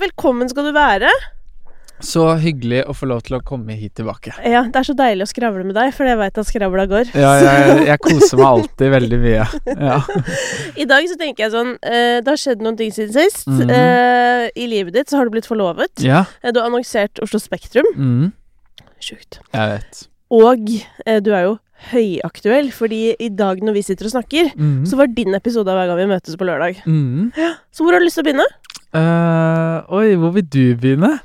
velkommen skal du være. Så hyggelig å få lov til å komme hit tilbake. Ja, Det er så deilig å skravle med deg, for jeg veit at skravla går. Ja, jeg, jeg koser meg alltid veldig mye. Ja. I dag så tenker jeg sånn eh, Det har skjedd noen ting siden sist. Mm. Eh, I livet ditt så har du blitt forlovet. ja. Eh, Du har annonsert Oslo Spektrum. Mm, Sjukt. jeg vet. Og du er jo høyaktuell, fordi i dag når vi sitter og snakker, Mm. så var din episode av Hver gang vi møtes på lørdag. Mm. Så hvor har du lyst til å begynne? Eh, oi, hvor vil du begynne?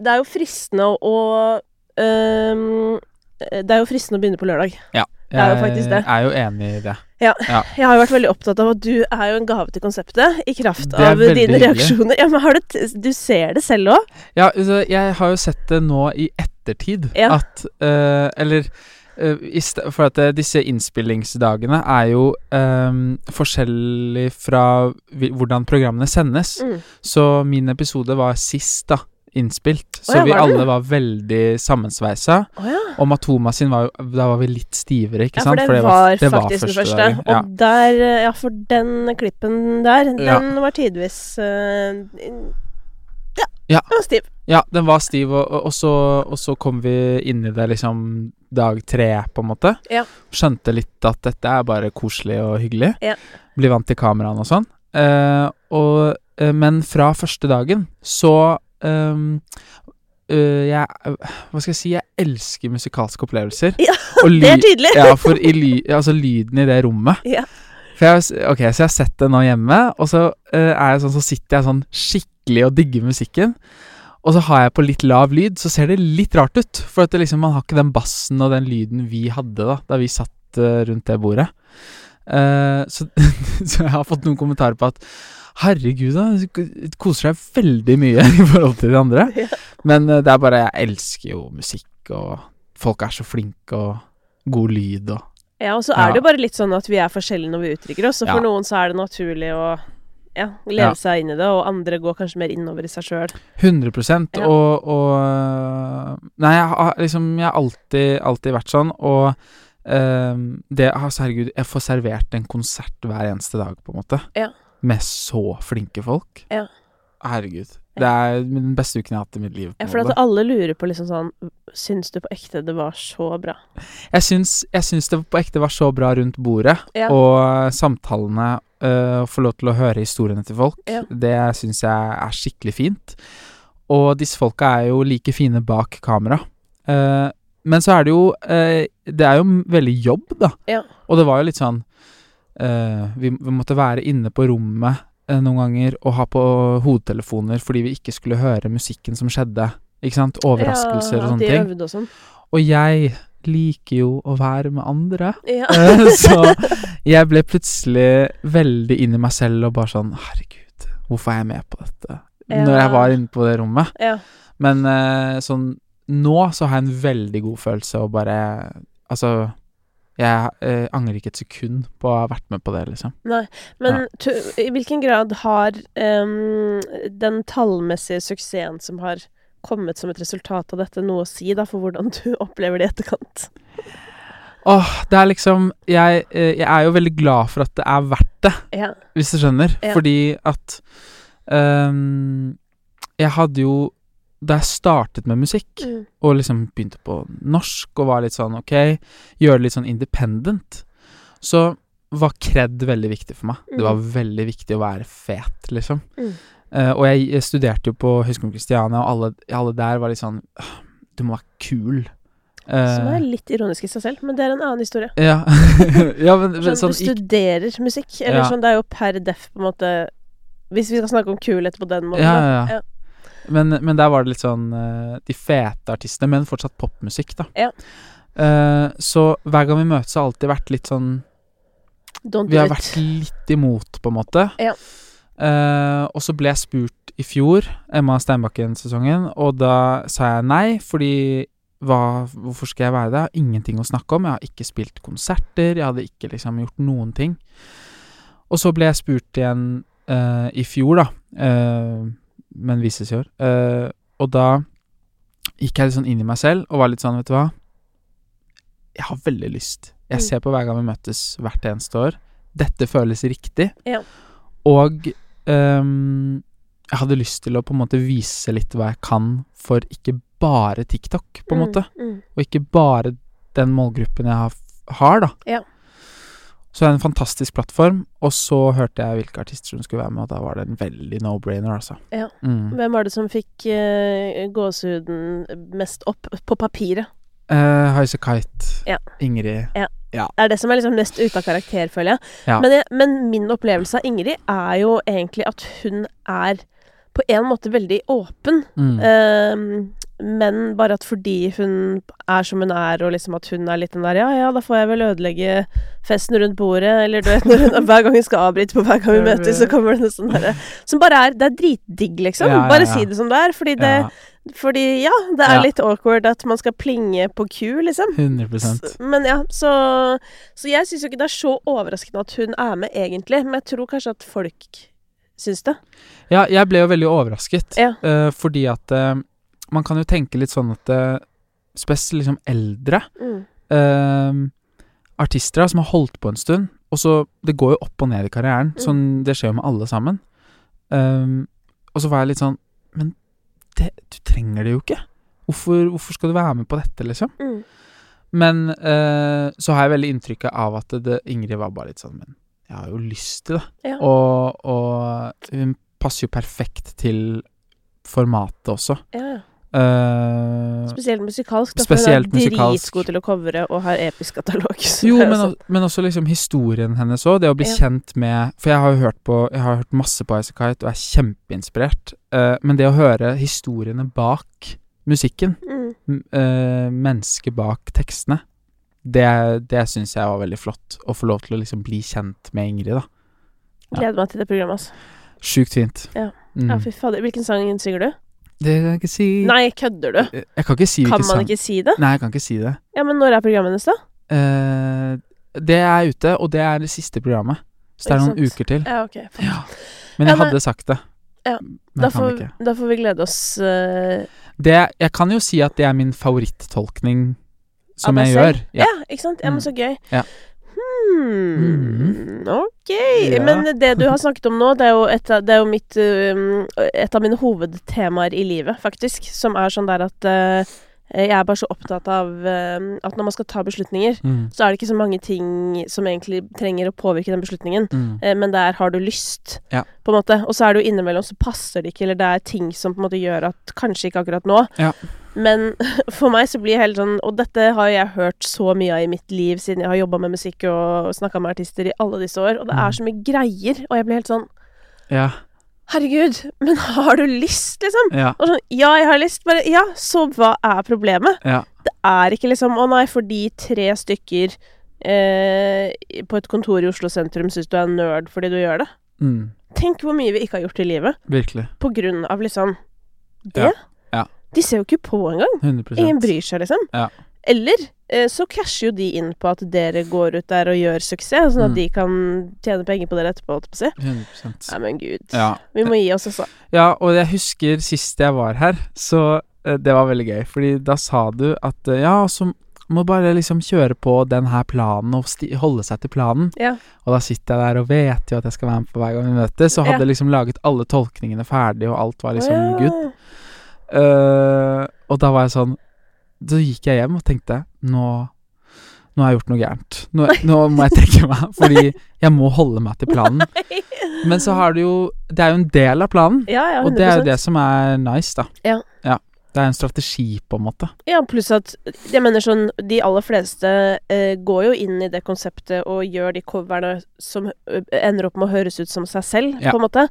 Det er jo fristende å, å Det er jo fristende å begynne på lørdag. Ja. Det er jo faktisk det. Jeg er jo enig i det. Jeg har jo vært veldig opptatt av at du er jo en gave til konseptet, i kraft av dine hyggelig. reaksjoner. Ja, men har du, t du ser det selv òg? Ja, altså, jeg har jo sett det nå i ettertid Ja. at uh, Eller For at eh, disse innspillingsdagene er jo um, forskjellig fra hvordan programmene sendes. Mm. Så min episode var sist, da. Innspilt. Så oh, ja, vi var alle var veldig sammensveisa. Oh, ja. Og Matoma sin var jo Da var vi litt stivere, ikke ja, sant? for det, var, faktisk den første. dagen. Ja. Og der eh, Ja, for den klippen der, den var tidvis uh, Ja, Ja. den var stiv. Ja, den var stiv, og, og, og, så, og så kom vi inn i det liksom dag tre, på en måte. Ja. Skjønte litt at dette er bare koselig og hyggelig. Ja. Bli vant til kameraene og sånn. Eh, og, eh, men fra første dagen så um, uh, jeg, Hva skal jeg si? Jeg elsker musikalske opplevelser. Ja, Det er tydelig. ja, for i ly, altså lyden i det rommet. Ja. Jeg, ok, Så jeg har sett det nå hjemme, og så uh, er jeg sånn, så sitter jeg sånn skikkelig og digger musikken. Og så har jeg på litt lav lyd, så ser det litt rart ut. For at det liksom, man har ikke den bassen og den lyden vi hadde da Da vi satt eh, rundt det bordet. Uh, så, så jeg har fått noen kommentarer på at Herregud, da. Du koser deg veldig mye i forhold til de andre. Men eh, det er bare Jeg elsker jo musikk, og folk er så flinke, og god lyd og Ja, og så er Ja. det jo bare litt sånn at vi er forskjellige når vi uttrykker oss. Og for Ja. noen så er det naturlig å ja, leve Ja. seg inn i det, og andre går kanskje mer innover i seg sjøl. 100 Ja. og, og Nei, jeg har liksom Jeg har alltid, alltid vært sånn, og um, det altså, Herregud, jeg får servert en konsert hver eneste dag, på en måte. Ja. Med så flinke folk. Ja. Herregud. Det er den beste uken jeg har hatt i mitt liv. Ja, for at alle lurer på liksom sånn Syns du på ekte det var så bra? Jeg syns, jeg syns det på ekte var så bra rundt bordet, Ja. og samtalene Å få lov til å høre historiene til folk, Ja. det syns jeg er skikkelig fint. Og disse folka er jo like fine bak kamera. Eh, men så er det jo eh, Det er jo veldig jobb, da. Ja. Og det var jo litt sånn eh, vi, måtte være inne på rommet eh, noen ganger og ha på hodetelefoner fordi vi ikke skulle høre musikken som skjedde. Ikke sant? Overraskelser ja, og sånne ting. og sånn. Og jeg liker jo å være med andre. Ja. Eh, så jeg ble plutselig veldig inn i meg selv og bare sånn Herregud, hvorfor er jeg med på dette? Når jeg var inne på det rommet. ja. Men eh, sånn Nå så har jeg en veldig god følelse og bare Altså Jeg eh, angrer ikke et sekund på å ha vært med på det, liksom. Nei. Men tu, i hvilken grad har um, den tallmessige suksessen som har kommet som et resultat av dette, noe å si da for hvordan du opplever det i etterkant? Åh, det er liksom jeg, eh, jeg er jo veldig glad for at det er verdt det, Ja. hvis du skjønner. Ja. Fordi at um, Jeg hadde jo Da jeg startet med musikk, Mm. og liksom begynte på norsk og var litt sånn ok, gjøre det litt sånn independent, så var kred veldig viktig for meg. Det var veldig viktig å være fet, liksom. Mm. Uh, og jeg, jeg studerte jo på Høgskolen Kristiania, og alle, alle der var litt sånn Du må være kul. Eh, Som er litt ironisk i seg selv, men det er en annen historie. ja. ja, men, men Sånn, sånn du studerer musikk, eller Ja. sånn, det er jo per def på en måte Hvis vi skal snakke om kulhet på den måten, Ja, ja, ja. Men, men der var det litt sånn eh, De fete artistene, men fortsatt popmusikk, da. Ja. Uh, så hver gang vi møtes, har alltid vært litt sånn Don't Vi har vært litt imot, på en måte. Ja. Uh, og så ble jeg spurt i fjor, Emma Steinbakken-sesongen, og da sa jeg nei, fordi hva, hvorfor skal jeg være har ingenting å snakke om. Jeg har ikke spilt konserter. Jeg hadde ikke liksom gjort noen ting. Og så ble jeg spurt igjen uh, i fjor, da, Uh, men vises i år. Uh, og da gikk jeg litt sånn inn i meg selv og var litt sånn, vet du hva Jeg har veldig lyst. Jeg Mm. ser på hver gang vi møtes hvert eneste år. Dette føles riktig. Ja. Og um, jeg hadde lyst til å på en måte vise litt hva jeg kan for ikke bare TikTok, på en måte. Mm. Og ikke bare den målgruppen jeg har, har da. Ja. Så det er en fantastisk plattform, og så hørte jeg hvilke artister som skulle være med, og da var det en veldig no-brainer, altså. Ja. Mm. Hvem var det som fikk uh, gåsehuden mest opp på papiret? Uh, Highasakite, Ja. Ingrid Det er det som er liksom mest ute av karakter, føler jeg. Ja. Men, jeg. men min opplevelse av Ingrid er jo egentlig at hun er på en måte veldig åpen. mm. Ehm, men bare at fordi hun er som hun er, og liksom at hun er litt den der Ja, ja, da får jeg vel ødelegge festen rundt bordet, eller du vet når hun, Hver gang hun skal avbryte på hver gang vi møtes, så kommer det noe sånn derre Som bare er Det er dritdigg, liksom. Ja, ja, Bare si det som det er. Fordi det ja, Fordi, ja, det er Ja. litt awkward at man skal plinge på ku, liksom. 100 S- Men ja, så Så jeg syns jo ikke det er så overraskende at hun er med, egentlig. Men jeg tror kanskje at folk syns det. Ja, jeg ble jo veldig overrasket, Ja. eh, fordi at eh, man kan jo tenke litt sånn at uh, Spesielt liksom eldre Mm. eh, artister da, som har holdt på en stund, og så Det går jo opp og ned i karrieren. Mm. Sånn, det skjer jo med alle sammen. Um, og så var jeg litt sånn Men det, du trenger det jo ikke. Hvorfor, hvorfor skal du være med på dette, liksom? Mm. Men eh, så har jeg veldig inntrykket av at det, Ingrid var bare litt sånn Men jeg har jo lyst til det. Ja. Og, og hun passer jo perfekt til formatet også. ja, Eh, Spesielt musikalsk. Da, Spesielt for hun er dritgod til å covre og har episk katalog. jo, men, sånn- men også liksom historien hennes òg. Det å bli Ja. kjent med For jeg har jo hørt på Jeg har hørt masse på Ice og er kjempeinspirert. Uh, men det å høre historiene bak musikken, mm. eh, mennesket bak tekstene, det, det syns jeg var veldig flott. Å få lov til å liksom bli kjent med Ingrid, da. Ja. Gleder meg til det programmet, altså. Sjukt fint. Ja. Mm. Ja, fy fader. Hvilken sang synger du? Det kan jeg ikke si Nei, kødder du? Jeg kan ikke si Kan man ikke si det? Nei, jeg kan ikke si det. Ja, men når er programmet neste? Eh, det er ute, og det er det siste programmet. Så det er noen uker til. Ja, ok. Ja. Men Ja, jeg nei. hadde sagt det. Ja, Men Da får, da får vi glede oss uh... Det, jeg kan jo si at det er min favorittolkning som jeg gjør. Ja. ikke sant? Ja, men Mm. så gøy. Ja. Hmm, ok. Ja. Men det du har snakket om nå, det er jo et det er jo mitt um, Et av mine hovedtemaer i livet, faktisk. Som er sånn der at eh, jeg er bare så opptatt av um, at når man skal ta beslutninger, Mm. så er det ikke så mange ting som egentlig trenger å påvirke den beslutningen. Mm. Eh, Men der har du lyst, Ja. på en måte. Og så er det jo innimellom så passer det ikke, eller det er ting som på en måte gjør at kanskje ikke akkurat nå. Ja. Men for meg så blir jeg helt sånn Og dette har jeg hørt så mye av i mitt liv siden jeg har jobba med musikk og snakka med artister i alle disse år, og det Mm. er så mye greier, og jeg blir helt sånn Ja. Herregud, men har du lyst, liksom? Ja. Og sånn, ja, jeg har lyst, bare Ja, så hva er problemet? Ja. Det er ikke liksom Å nei, fordi tre stykker eh, på et kontor i Oslo sentrum syns du er en nerd fordi du gjør det. Mm. Tenk hvor mye vi ikke har gjort i livet Virkelig. på grunn av liksom det. Ja, ja. De ser jo ikke på engang. 100 Ingen bryr seg, liksom. Ja. Eller så casher jo de inn på at dere går ut der og gjør suksess, sånn at Mm. de kan tjene penger på dere etterpå, holdt jeg på å si. 100 Nei, men gud. Ja. Vi må gi oss, altså. ja, og jeg husker sist jeg var her, så eh, det var veldig gøy, fordi da sa du at eh, ja, så må bare liksom kjøre på den her planen og holde seg til planen. Ja. Og da sitter jeg der og vet jo at jeg skal være med på hver gang vi møtes, og hadde Ja. liksom laget alle tolkningene ferdig, og alt var liksom oh, ja. good. Uh, og da var jeg sånn Så gikk jeg hjem og tenkte Nå Nå har jeg gjort noe gærent. Nå, nå må jeg trekke meg, fordi jeg må holde meg til planen. Men så har du jo Det er jo en del av planen, Ja, ja, og det er jo det som er nice, da. Ja. Det er en strategi, på en måte. Ja, pluss at jeg mener sånn De aller fleste eh, går jo inn i det konseptet og gjør de coverne som ender opp med å høres ut som seg selv, Ja. på en måte.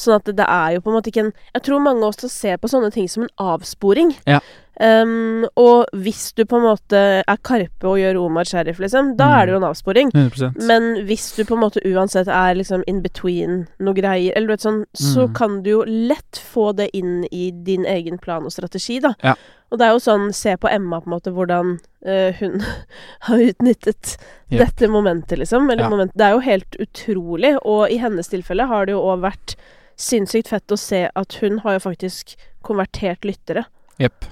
Sånn at det er jo på en måte ikke en Jeg tror mange også ser på sånne ting som en avsporing. Ja. Um, og hvis du på en måte er Karpe og gjør Omar Sheriff, liksom, da Mm. er det jo en avsporing. 100%. Men hvis du på en måte uansett er liksom in between noe greier, eller du vet sånn, så Mm. kan du jo lett få det inn i din egen plan og strategi, da. Ja. Og det er jo sånn, se på Emma på en måte, hvordan uh, hun har utnyttet Yep. dette momentet, liksom. Eller Ja. moment, det er jo helt utrolig, og i hennes tilfelle har det jo òg vært sinnssykt fett å se at hun har jo faktisk konvertert lyttere. Jepp.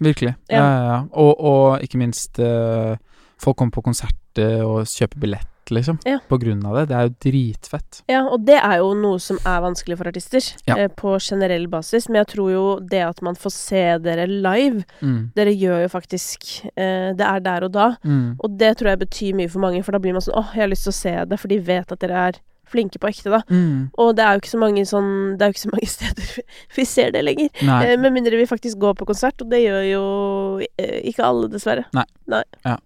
Virkelig. Ja, Ja. ja, ja. Og, og ikke minst uh, Folk kommer på konserter og kjøper billett, liksom. Ja. På grunn av det. Det er jo dritfett. Ja, og det er jo noe som er vanskelig for artister, Ja. eh, på generell basis. Men jeg tror jo det at man får se dere live Mm. Dere gjør jo faktisk eh, Det er der og da. Mm. Og det tror jeg betyr mye for mange, for da blir man sånn åh, jeg har lyst til å se det, for de vet at dere er flinke på ekte, da. Mm. Og det er jo ikke så mange sånn Det er jo ikke så mange steder vi ser det lenger. Eh, med mindre vi faktisk går på konsert, og det gjør jo eh, ikke alle, dessverre. Nei. Ja.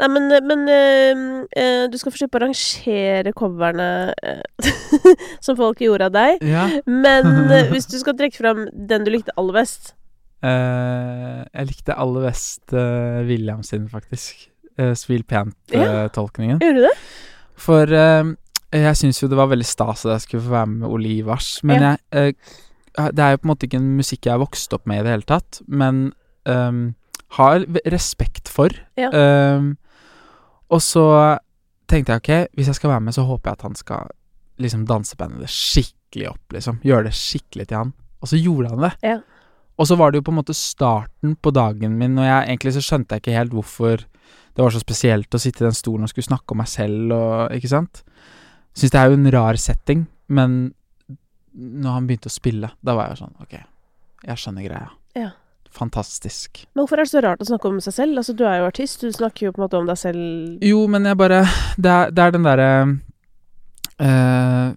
Nei, men, men øh, øh, du skal få slippe å rangere coverne øh, som folk gjorde av deg. Ja. Men hvis du skal trekke fram den du likte aller best uh, jeg likte aller best uh, William sin, faktisk. Uh, Smil pent-tolkningen. Gjorde du det? For jeg syns jo det var veldig stas at jeg skulle få være med Olivars. Men Ja. jeg Det er jo på en måte ikke en musikk jeg har vokst opp med i det hele tatt, men ehm, har respekt for. Ja. Um, og så tenkte jeg ok, hvis jeg skal være med, så håper jeg at han skal liksom danse bandet skikkelig opp, liksom. Gjøre det skikkelig til han. Og så gjorde han det. Ja. Og så var det jo på en måte starten på dagen min, og jeg, egentlig så skjønte jeg ikke helt hvorfor det var så spesielt å sitte i den stolen og skulle snakke om meg selv og Ikke sant? Syns det er jo en rar setting, men når han begynte å spille, da var jeg sånn Ok, jeg skjønner greia. Ja. Fantastisk. Men hvorfor er det så rart å snakke om seg selv? Altså, du er jo artist, du snakker jo på en måte om deg selv Jo, men jeg bare Det er, det er den derre uh,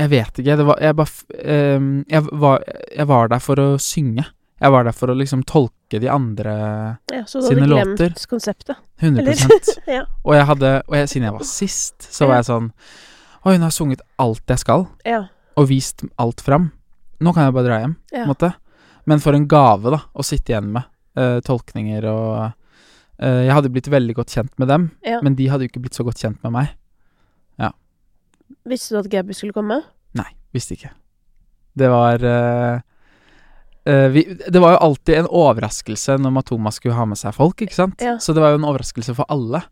Jeg vet ikke. Var Jeg bare eh, jeg, var, jeg var der for å synge. Jeg var der for å liksom tolke de andre ja, Så du Sine hadde glemt låter. konseptet? 100 Eller? ja. Og jeg hadde Og jeg, siden jeg var sist, så var jeg sånn Oi, hun har sunget alt jeg skal, ja. og vist alt fram. Nå kan jeg bare dra hjem, på en måte. Men for en gave, da, å sitte igjen med. Uh, tolkninger og uh, Jeg hadde blitt veldig godt kjent med dem, ja. men de hadde jo ikke blitt så godt kjent med meg. Visste du at Gabby skulle komme? Nei, visste ikke. Det var uh, vi, Det var jo alltid en overraskelse når Matoma skulle ha med seg folk, ikke sant? Ja. Så det var jo en overraskelse for alle.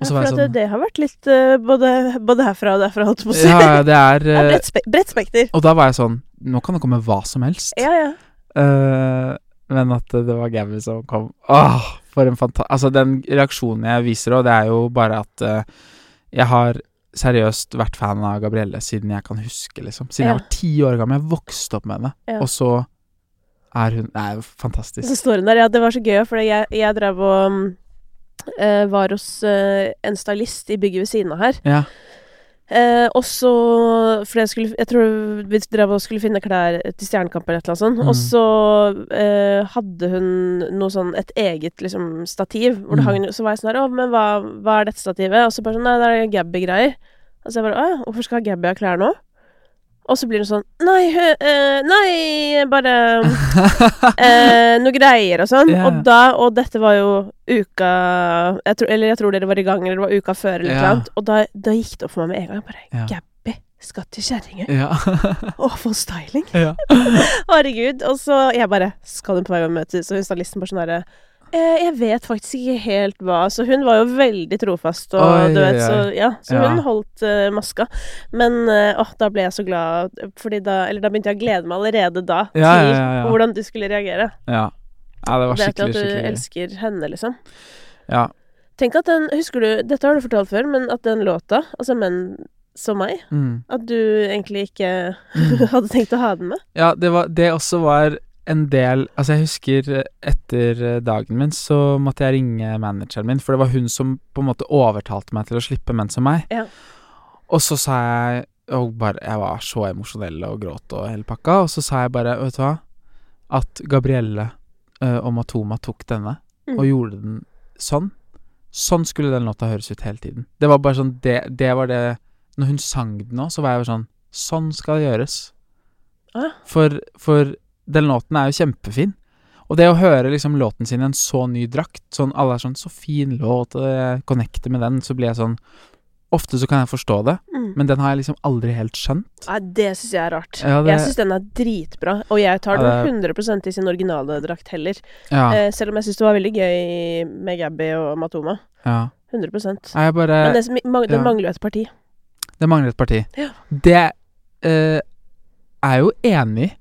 Og Ja, for at sånn det, det har vært litt både, både herfra og derfra, holdt jeg på å si. Ja, ja, det er Det er bredt, spe bredt spekter. Og da var jeg sånn Nå kan det komme hva som helst. Ja, ja. Eh, men at det var Gabby som kom Åh, for en fanta... Altså, den reaksjonen jeg viser òg, det er jo bare at uh, jeg har seriøst vært fan av Gabrielle siden jeg kan huske, liksom. Siden Ja. jeg var ti år gammel. Jeg vokste opp med henne. Ja. Og så er hun er jo Så fantastisk. står hun der. Ja, det var så gøy, for jeg, jeg drev og eh, var hos en stylist i bygget ved siden av her. Ja. Eh, og så For jeg skulle Jeg tror vi drev og skulle finne klær til Stjernekamp eller et eller annet sånt. Mm. Og så eh, hadde hun noe sånn Et eget liksom stativ. Hvor det Mm. hang Så var jeg sånn her Å, men hva, hva er dette stativet? Og så bare sånn Nei, det er Gabby-greier. Og så jeg bare Å ja, hvorfor skal Gabby ha klær nå? Og så blir hun sånn Nei, hø, eh, nei, bare eh, noe greier og sånn. Yeah. Og da Og dette var jo uka jeg tro, Eller jeg tror dere var i gang, eller det var uka før, eller noe noe annet. Og da, da gikk det opp for meg med en gang. Bare yeah. Gabby skal til kjerringa. ja. Å, for styling! Herregud. Og så jeg bare Skal hun på vei og møtes? Og hun stylisten bare sånn herre jeg vet faktisk ikke helt hva Så hun var jo veldig trofast, og Oi, du vet, oi, så ja. Så Ja. hun holdt uh, maska. Men åh, uh, da ble jeg så glad, fordi da Eller da begynte jeg å glede meg allerede da Ja, til ja, hvordan du skulle reagere. ja. Ja, det var Vet du skikkelig, at du skikkelig elsker henne, liksom. Ja. Tenk at den Husker du Dette har du fortalt før, men at den låta, altså Menn som meg, Mm. at du egentlig ikke Mm. hadde tenkt å ha den med? Ja, det, var, det også var en del Altså, jeg husker eh, etter eh, dagen min så måtte jeg ringe manageren min, for det var hun som på en måte overtalte meg til å slippe menn som meg. Ja. Og så sa jeg og bare, Jeg var så emosjonell og gråt og hele pakka, og så sa jeg bare, vet du hva, at Gabrielle uh, og Matoma tok denne Mm. og gjorde den sånn. Sånn skulle den låta høres ut hele tiden. Det var bare sånn Det, det var det Når hun sang den nå, så var jeg bare sånn Sånn skal det gjøres. Ah. For, for den låten er jo kjempefin. Og det å høre liksom låten sin i en så ny drakt Sånn alle er sånn 'Så fin låt', og jeg connecter med den, så blir jeg sånn Ofte så kan jeg forstå det, Mm. men den har jeg liksom aldri helt skjønt. Nei, det syns jeg er rart. Ja, det- Jeg syns den er dritbra, og jeg tar Ja, den 100% i sin originale drakt heller. Ja, Eh, selv om jeg syns det var veldig gøy med Gabby og Matoma. ja. 100 Nei, bare Men det, ja. mangler jo et parti. Det mangler et parti. Ja. Det eh, er jeg jo enig i.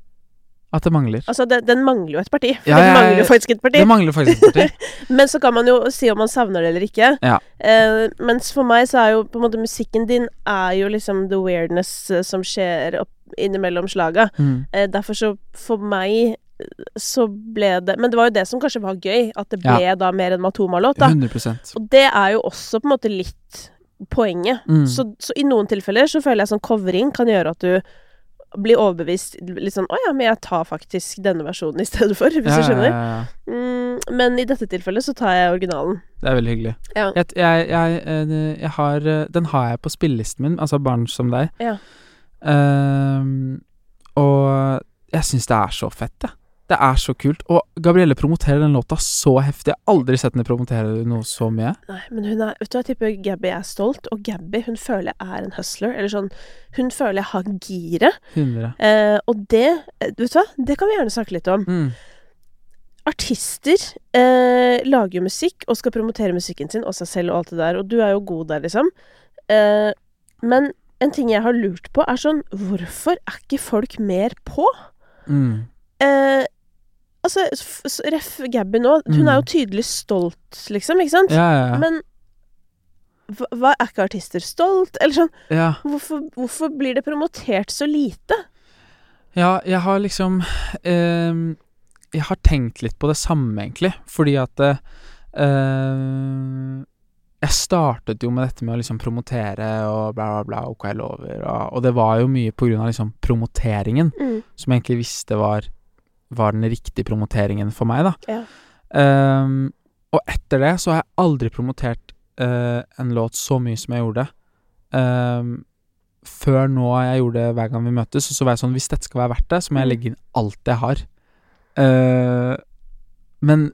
At det mangler. Altså, den, den mangler jo et parti. Ja, den ja, mangler jo faktisk et parti. Det mangler faktisk et parti. Men så kan man jo si om man savner det eller ikke. Ja. Eh, mens for meg så er jo på en måte musikken din er jo liksom the weirdness eh, som skjer opp innimellom slaga. Mm. Eh, derfor så for meg eh, så ble det Men det var jo det som kanskje var gøy, at det ble da mer en Matoma-låt, da. 100% Og det er jo også på en måte litt poenget. mm. Så, så i noen tilfeller så føler jeg sånn covering kan gjøre at du blir overbevist litt sånn Å ja, men jeg tar faktisk denne versjonen i stedet for, hvis ja, du skjønner. Ja, ja. Mm, men i dette tilfellet så tar jeg originalen. Det er veldig hyggelig. Ja. Jeg, jeg, jeg, eh, jeg har eh, Den har jeg på spillelisten min, altså Barn som deg. Ja. Ehm, og jeg syns det er så fett, jeg. Det er så kult. Og Gabrielle promoterer den låta så heftig. Jeg har aldri sett henne promotere noe så mye. Nei, men hun er Vet du, jeg tipper Gabby er stolt, og Gabby hun føler jeg er en hustler. Eller sånn Hun føler jeg har giret. 100. Eh, og det eh, Vet du hva, det kan vi gjerne snakke litt om. Mm. Artister eh, lager jo musikk og skal promotere musikken sin og seg selv og alt det der, og du er jo god der, liksom. Eh, men en ting jeg har lurt på, er sånn Hvorfor er ikke folk mer på? Mm. Eh, altså, ref Gabby nå, hun Mm. er jo tydelig stolt, liksom, ikke sant? Ja, ja, ja. Men hva, er ikke artister stolt? Eller sånn, ja. hvorfor, hvorfor blir det promotert så lite? Ja, jeg har liksom eh, Jeg har tenkt litt på det samme, egentlig, fordi at eh, Jeg startet jo med dette med å liksom promotere og bla, bla, bla, OK, jeg lover, og, og det var jo mye på grunn av liksom promoteringen, Mm. som jeg egentlig visste var, var den riktige promoteringen for meg, da. Ja. Um, og etter det så har jeg aldri promotert uh, en låt så mye som jeg gjorde. Um, før nå jeg gjorde det hver gang vi møtes, så var jeg sånn Hvis dette skal være verdt det, så må jeg Mm. legge inn alt jeg har. Uh, men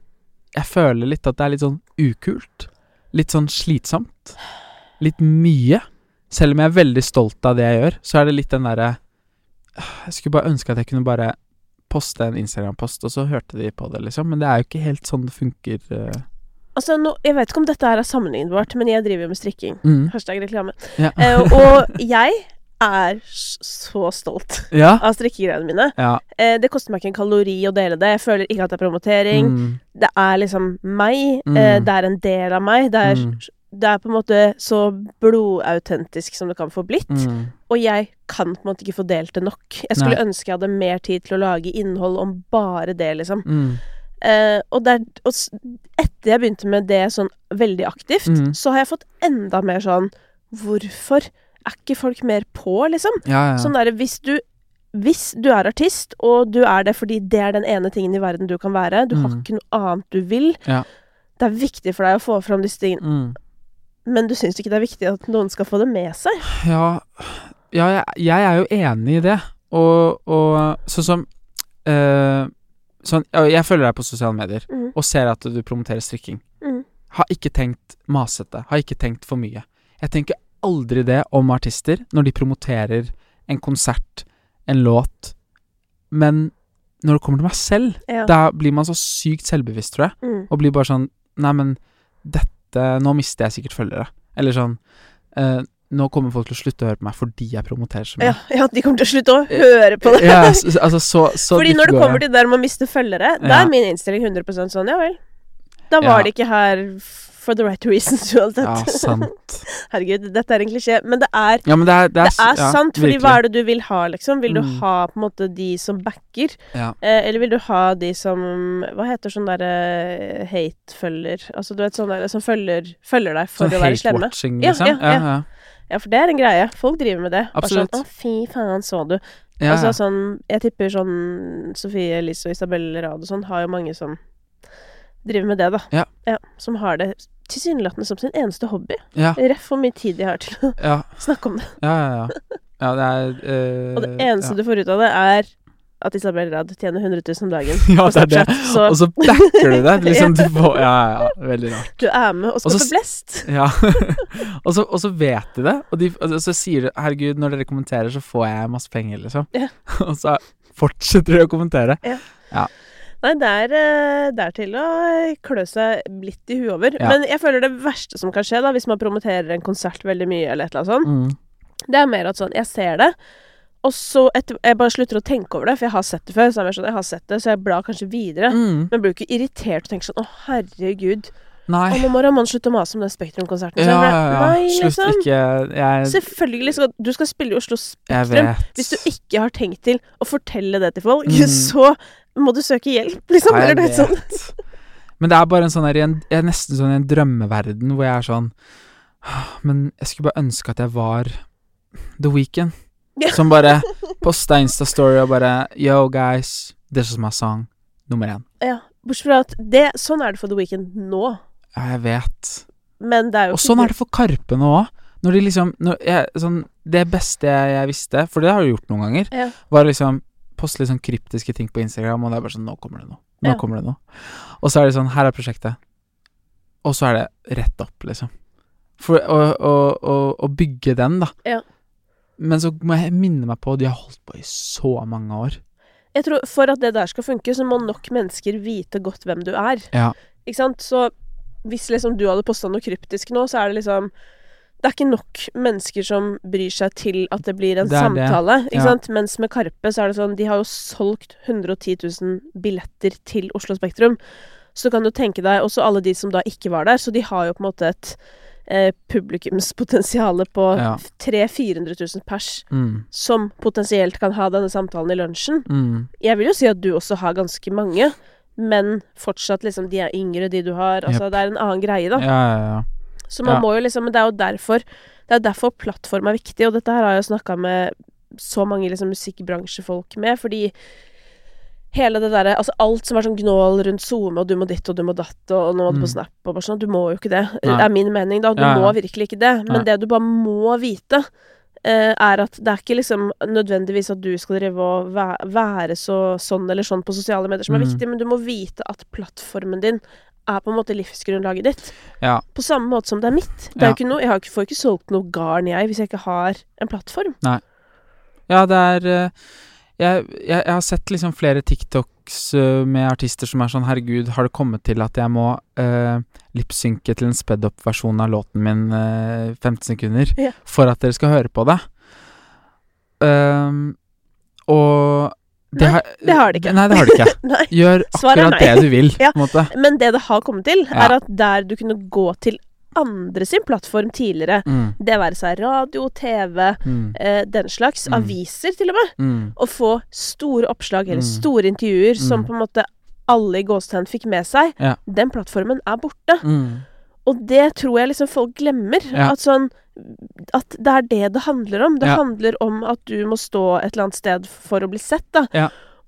jeg føler litt at det er litt sånn ukult. Litt sånn slitsomt. Litt mye. Selv om jeg er veldig stolt av det jeg gjør, så er det litt den derre Jeg skulle bare ønske at jeg kunne bare poste en Instagram-post, og så hørte de på det, liksom. Men det er jo ikke helt sånn det funker. Uh... Altså, nå, jeg vet ikke om dette her er sammenlignbart, men jeg driver jo med strikking. Mm. Hashtag reklame. Ja. uh, og jeg er så stolt ja. av strikkegreiene mine. Ja. Uh, det koster meg ikke en kalori å dele det. Jeg føler ikke at det er promotering. Mm. Det er liksom meg. Mm. Det er en del av meg. Det er, Mm. Det er på en måte så blodautentisk som det kan få blitt. Mm. Og jeg kan på en måte ikke få delt det nok. Jeg skulle Nei. ønske jeg hadde mer tid til å lage innhold om bare det, liksom. Mm. Uh, og, der, og etter jeg begynte med det sånn veldig aktivt, Mm. så har jeg fått enda mer sånn Hvorfor er ikke folk mer på, liksom? Ja, ja. Sånn derre hvis du hvis du er artist, og du er det fordi det er den ene tingen i verden du kan være, du har Mm. ikke noe annet du vil Ja. Det er viktig for deg å få fram disse tingene, Mm. Men du syns ikke det er viktig at noen skal få det med seg? Ja, ja jeg, jeg er jo enig i det. Og, og sånn som øh, sånn, Jeg følger deg på sosiale medier Mm. og ser at du promoterer strikking. Mm. Har ikke tenkt masete. Har ikke tenkt for mye. Jeg tenker aldri det om artister når de promoterer en konsert, en låt. Men når det kommer til meg selv, Ja. da blir man så sykt selvbevisst, tror jeg. Mm. Og blir bare sånn Nei, men dette Nå mister jeg sikkert følgere. Eller sånn eh, Nå kommer folk til å slutte å høre på meg fordi jeg promoterer så mye. ja, de kommer til å slutte å høre på deg. Ja, altså så, så Fordi når det kommer til til der man mister følgere, da er min innstilling 100% sånn, ja vel. Da Ja. var det ikke her for the right reasons uansett. Ja, sant. Herregud, dette er en klisjé, men det er Ja, men det er, det er, Det er ja, sant, fordi virkelig. hva er det du vil ha, liksom? Vil du Mm. ha på en måte de som backer, Ja. eh, eller vil du ha de som Hva heter sånn derre hate-følger? Altså du vet sånn derre som følger, følger deg for Sånn å være slemme? Ja, liksom? ja, ja. ja. Ja, for det er en greie. Folk driver med det. Bare Absolutt. Sånn, Å, fy faen, så du. ja, Altså ja. sånn Jeg tipper sånn Sofie Elise og Isabel Rad og sånn har jo mange som driver med det, da. Ja. som har det tilsynelatende som sin eneste hobby. ja, Ref hvor mye tid de har til å ja, snakke om det. ja, ja, ja. Ja, det er uh, Og det eneste du får ut av det, er at Isabel Rad tjener 100 000 om dagen Ja, på det er det. Så Og så backer du det. Liksom, du får, ja, ja, ja. Veldig rart. du er med og skal så få blest. Ja. og, så, og så vet de det, og, de, og så sier de 'herregud, når dere kommenterer, så får jeg masse penger', liksom. Ja. og så fortsetter de å kommentere. Nei, det er, eh, det er til å klø seg litt i huet over. Ja. Men jeg føler det verste som kan skje, da, hvis man promoterer en konsert veldig mye, eller et eller annet sånt, Mm. det er mer at sånn Jeg ser det, Og så etter, Jeg bare slutter å tenke over det, for jeg har sett det før. Så er jeg sånn, jeg har sett det, så jeg blar kanskje videre. Mm. Men blir ikke irritert og tenker sånn Å, herregud. Nei. Og nå må Ramón slutte å mase om den Spektrum-konserten. Ja, ja, ja. Nei, Slutt liksom. ikke Jeg, Selvfølgelig skal du skal spille i Oslo Spektrum. Hvis du ikke har tenkt til å fortelle det til folk, Mm. så må du søke hjelp, liksom. Nei, Eller noe vet. Men det er bare en sånn her, Jeg er nesten sånn i en drømmeverden hvor jeg er sånn Men jeg skulle bare ønske at jeg var The Weeknd. Ja. Som bare posta Insta-story og bare Yo, guys, this is my song. Nummer én. Ja. Bortsett fra at det, sånn er det for The Weeknd nå. Ja, jeg vet. Men det er jo Og sånn er det for Karpe nå òg. Når de liksom når jeg, sånn, Det beste jeg, jeg visste, for det har du gjort noen ganger, Ja. var liksom poste litt sånn kryptiske ting på Instagram, og det er bare sånn Nå kommer det noe. Nå Ja. kommer det noe. Og så er det sånn Her er prosjektet. Og så er det rett opp, liksom. For å, å, å, å bygge den, da. Ja. Men så må jeg minne meg på De har holdt på i så mange år. Jeg tror For at det der skal funke, så må nok mennesker vite godt hvem du er. Ja. Ikke sant? Så hvis liksom du hadde posta noe kryptisk nå, så er det liksom Det er ikke nok mennesker som bryr seg til at det blir en Det samtale. Ikke Ja. sant? Mens med Karpe så er det sånn De har jo solgt 110 000 billetter til Oslo Spektrum. Så kan du tenke deg også alle de som da ikke var der. Så de har jo på en måte et eh, publikumspotensial på Ja. 300 000-400 000 pers Mm. som potensielt kan ha denne samtalen i lunsjen. Mm. Jeg vil jo si at du også har ganske mange, men fortsatt liksom de er yngre, de du har. Altså yep. det er en annen greie, da. Ja, ja, ja. Så man må jo liksom Men det er jo derfor Det er derfor plattform er viktig, og dette her har jeg jo snakka med så mange liksom musikkbransjefolk med, fordi Hele det derre Altså alt som er sånn gnål rundt SoMe, og du må ditt og du må datt, og nå må du Mm. på Snap og bare sånn Du må jo ikke det. Nei. Det er min mening, da. Du må virkelig ikke det. Men det du bare må vite, er at det er ikke liksom nødvendigvis at du skal drive og være så sånn eller sånn på sosiale medier som er Mm. viktig, men du må vite at plattformen din er på en måte livsgrunnlaget ditt. Ja. På samme måte som det er mitt. Det er Ja. noe, jeg får ikke solgt noe garn, jeg, hvis jeg ikke har en plattform. Ja, det er eh, jeg, jeg, jeg har sett liksom flere TikToks eh, med artister som er sånn Herregud, har det kommet til at jeg må uh, lipsynke til en sped up-versjon av låten min uh, 15 sekunder Ja. for at dere skal høre på det? Um, og Nei, har, det har det ikke. Nei, det har det ikke. Gjør akkurat det du vil, Ja. Men det det har kommet til, er at der du kunne gå til andre sin plattform tidligere, Mm, det være seg radio, TV, mm, eh, den slags, Mm. aviser til og med, mm, få store oppslag eller Mm. store intervjuer som på en måte alle i gåstegn fikk med seg, Ja. den plattformen er borte. Og det tror jeg liksom folk glemmer. Ja. At sånn At det er det det handler om. Det Ja. handler om at du må stå et eller annet sted for å bli sett, da.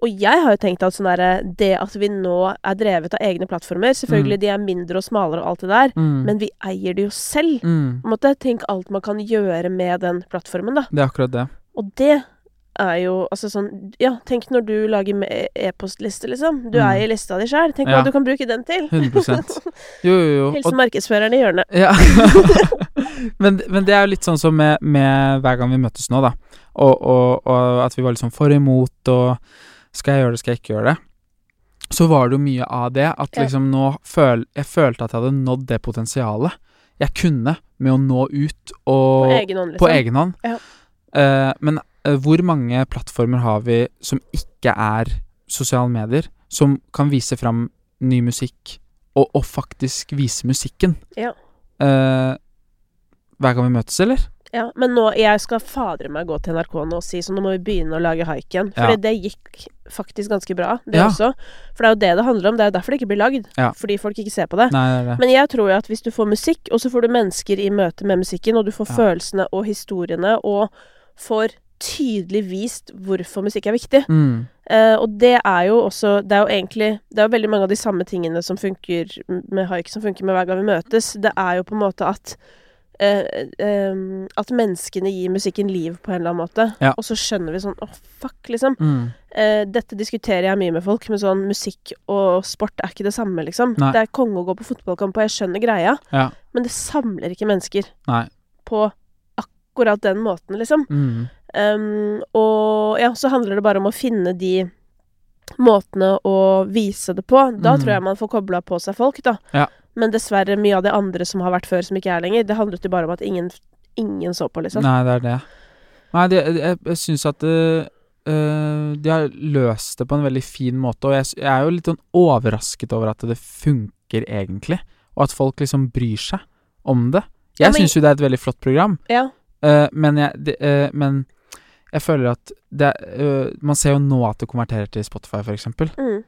Og jeg har jo tenkt at sånn Det at vi nå er drevet av egne plattformer Selvfølgelig, de er mindre og smalere og alt det der, Mm. men vi eier det jo selv. mm. Måte, Tenk alt man kan gjøre med den plattformen, da. Det er akkurat det. Og det er jo altså sånn Ja, tenk når du lager e-postliste, liksom. Du Mm. eier lista di sjøl. Tenk Ja. hva du kan bruke den til. 100% Jo, jo, jo. Hilsen markedsføreren i hjørnet. Ja. men, men det er jo litt sånn som med, med hver gang vi møtes nå, da. Og, og, og at vi var liksom for imot, og skal jeg gjøre det, skal jeg ikke gjøre det. Så var det jo mye av det at liksom nå føl, Jeg følte at jeg hadde nådd det potensialet jeg kunne med å nå ut og På egen hånd, liksom. på egen hånd. Ja. Uh, men uh, hvor mange plattformer har vi som ikke er sosiale medier, som kan vise fram ny musikk, og, og faktisk vise musikken? Ja. Uh, hver gang vi møtes, eller? Ja, men nå, jeg skal fader meg gå til NRK nå og si så nå må vi begynne å lage haiken. For Ja. det gikk faktisk ganske bra, det Ja. også. For det er jo det det handler om. Det er jo derfor det ikke blir lagd. Ja. Fordi folk ikke ser på det. Nei, det det. Men jeg tror jo at hvis du får musikk, og så får du mennesker i møte med musikken, og du får følelsene og historiene, og får tydelig vist hvorfor musikk er viktig. Mm, Eh, og det er jo også Det er jo egentlig Det er jo veldig mange av de samme tingene som funker med haik, som funker med hver gang vi møtes. Det er jo på en måte at At menneskene gir musikken liv på en eller annen måte. Ja. Og så skjønner vi sånn Å, fuck, liksom. mm, Eh, dette diskuterer jeg mye med folk, men sånn musikk og sport er ikke det samme, liksom. Nei. Det er konge å gå på fotballkamp, og jeg skjønner greia, ja. men det samler ikke mennesker Nei. på akkurat den måten, liksom. Mm, Um, og ja, så handler det bare om å finne de måtene å vise det på. Da Mm. tror jeg man får kobla på seg folk, da. Ja. Men dessverre, mye av det andre som har vært før, som ikke er lenger, det handlet jo bare om at ingen, ingen så på, liksom. nei, det er det. Nei, det, jeg, jeg syns at eh, de har løst det på en veldig fin måte, og jeg, jeg er jo litt sånn overrasket over at det funker egentlig, og at folk liksom bryr seg om det. Jeg ja, syns jo det er et veldig flott program, Ja. uh, men, jeg, de, uh, men jeg føler at det, eh, Man ser jo nå at det konverterer til Spotify, eksempel. Mm.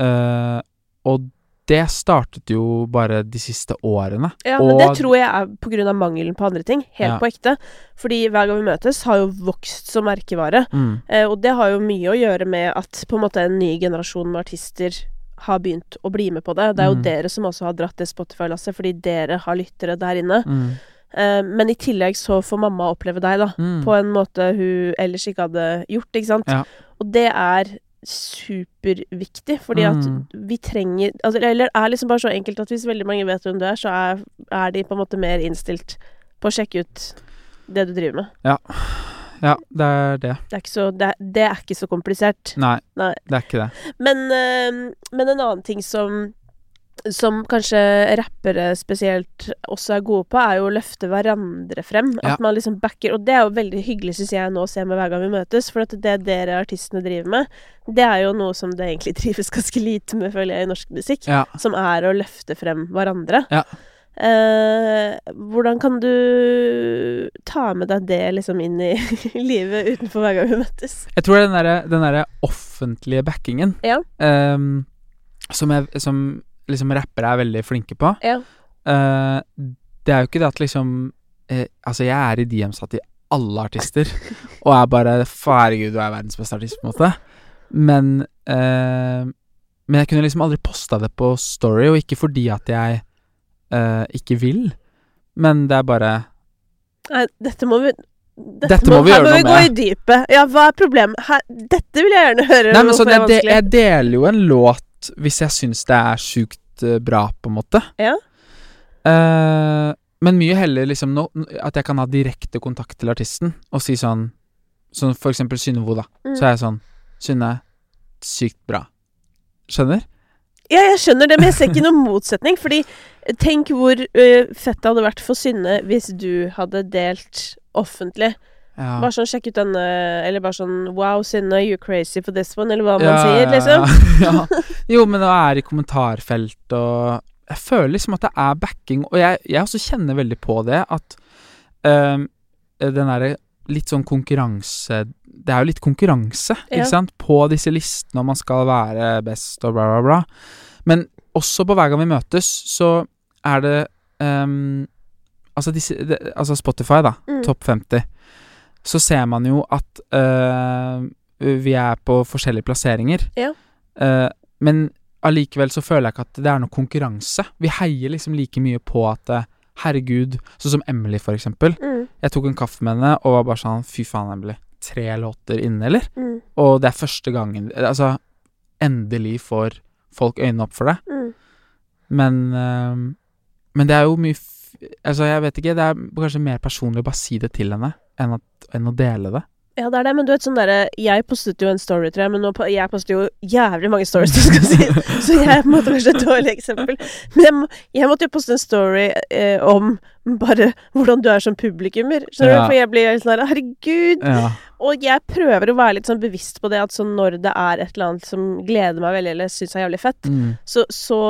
Uh, og det startet jo bare de siste årene. Ja, men det tror jeg er av mangelen på andre ting. Helt Ja. på ekte. Fordi Hver gang vi møtes har jo vokst som merkevare. Mm. Eh, og det har jo mye å gjøre med at på en måte en ny generasjon med artister har begynt å bli med på det. Det er jo Mm. dere som også har dratt det Spotify-lasset, fordi dere har lyttere der inne. Mm. Eh, men i tillegg så får mamma oppleve deg, da. Mm. På en måte hun ellers ikke hadde gjort, ikke sant. Ja. Og det er superviktig, fordi at Mm. vi trenger altså, Eller det er liksom bare så enkelt at hvis veldig mange vet hvem du er, så er, er de på en måte mer innstilt på å sjekke ut det du driver med. Ja, det er det. Det er ikke så, det er, det er ikke så komplisert. Nei, Nei. det er ikke det. Men, uh, men en annen ting som som kanskje rappere spesielt også er gode på, er jo å løfte hverandre frem. Ja. At man liksom backer Og det er jo veldig hyggelig, syns jeg, nå å se med hver gang vi møtes. For at det dere artistene driver med, det er jo noe som det egentlig trives ganske lite med, føler jeg, i norsk musikk. Ja. Som er å løfte frem hverandre. Ja. Eh, hvordan kan du ta med deg det liksom inn i livet utenfor hver gang vi møtes? Jeg tror den derre den derre offentlige backingen Ja. eh, som, jeg, som liksom rappere er veldig flinke på Ja. Uh, Det er jo ikke det at liksom uh, Altså, jeg er i DMs til alle artister, og er bare Herregud, du er verdens beste artist, på en måte. Men uh, Men jeg kunne liksom aldri posta det på Story, og ikke fordi at jeg ikke vil, men det er bare Nei, dette må vi dette Dette må vi her gjøre må vi noe gå med. i dypet. Ja, hva er problemet? Her, dette vil jeg gjerne høre. Nei, men er jeg, de, jeg deler jo en låt hvis jeg syns det er sjukt eh, bra, på en måte. Ja. Uh, men mye heller liksom nå, at jeg kan ha direkte kontakt til artisten og si sånn Som for eksempel Synnevo, da. Mm. Så er jeg sånn Synne, sykt bra. Skjønner? Ja, jeg skjønner det, men jeg ser ikke noen motsetning. Fordi tenk hvor uh, fett det hadde vært for Synne hvis du hadde delt offentlig. Ja. Bare sånn sjekk ut denne Eller bare sånn Wow, Synne, you're crazy for this one, eller hva man sier, liksom. ja. Jo, men det er i kommentarfelt og Jeg føler liksom at det er backing, og jeg, jeg også kjenner veldig på det at ehm, den derre litt sånn konkurranse Det er jo litt konkurranse, Ja. ikke sant, på disse listene om man skal være best og bla, bla, bla. Men også på hver gang vi møtes, så er det ehm, Altså, disse, det, altså Spotify, da. Mm. Topp 50. Så ser man jo at eh, vi er på forskjellige plasseringer. Ja. Uh, men allikevel så føler jeg ikke at det er noe konkurranse. Vi heier liksom like mye på at eh, herregud Sånn som Emily, for eksempel. Mm, Jeg tok en kaffe med henne og var bare sånn Fy faen, Emily. Tre låter inne, eller? mm, Og det er første gangen Altså, endelig får folk øynene opp for det. mm. Men uh, Men det er jo mye Altså, jeg vet ikke. Det er kanskje mer personlig å bare si det til henne enn, at, enn å dele det. Ja, det er det, men du vet sånn derre Jeg postet jo en story, tror jeg, men nå, jeg poster jo jævlig mange stories, du skal si. Så jeg er på en måte kanskje et dårlig eksempel. Men jeg, må, jeg måtte jo poste en story eh, om bare hvordan du er som publikummer. Skjønner Ja. du? For jeg blir sånn der Herregud. Ja. Og jeg prøver å være litt sånn bevisst på det, at sånn når det er et eller annet som gleder meg veldig, eller syns er jævlig fett, Mm. så, så,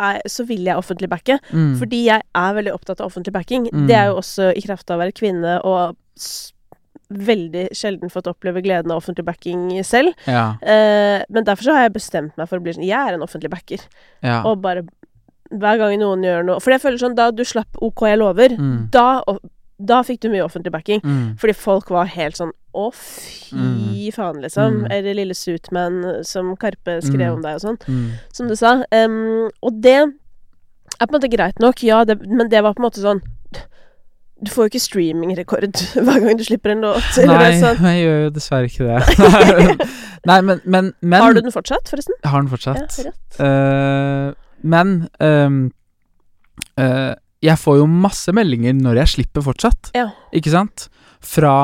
er, så vil jeg offentlig backe. Mm. Fordi jeg er veldig opptatt av offentlig backing. Mm. Det er jo også i kraft av å være kvinne og veldig sjelden fått oppleve gleden av offentlig backing selv. Ja. Eh, men derfor så har jeg bestemt meg for å bli sånn Jeg er en offentlig backer. ja. Og bare hver gang noen gjør noe For jeg føler sånn da du slapp OK, jeg lover, Mm. da, da fikk du mye offentlig backing. Mm. Fordi folk var helt sånn Å, fy faen, liksom. Mm. Eller lille Suitman som Karpe skrev Mm. om deg og sånn Mm. som du sa. Um, og det er på en måte greit nok, ja, det, men det var på en måte sånn Du får jo ikke streamingrekord hver gang du slipper en låt. Nei, sånn. jeg gjør jo dessverre ikke det. Nei, men, men, men Har du den fortsatt, forresten? Jeg har den Ja, fortsatt. rått. Eh, men um, uh, jeg får jo masse meldinger når jeg slipper fortsatt. Ja. Ikke sant? Fra,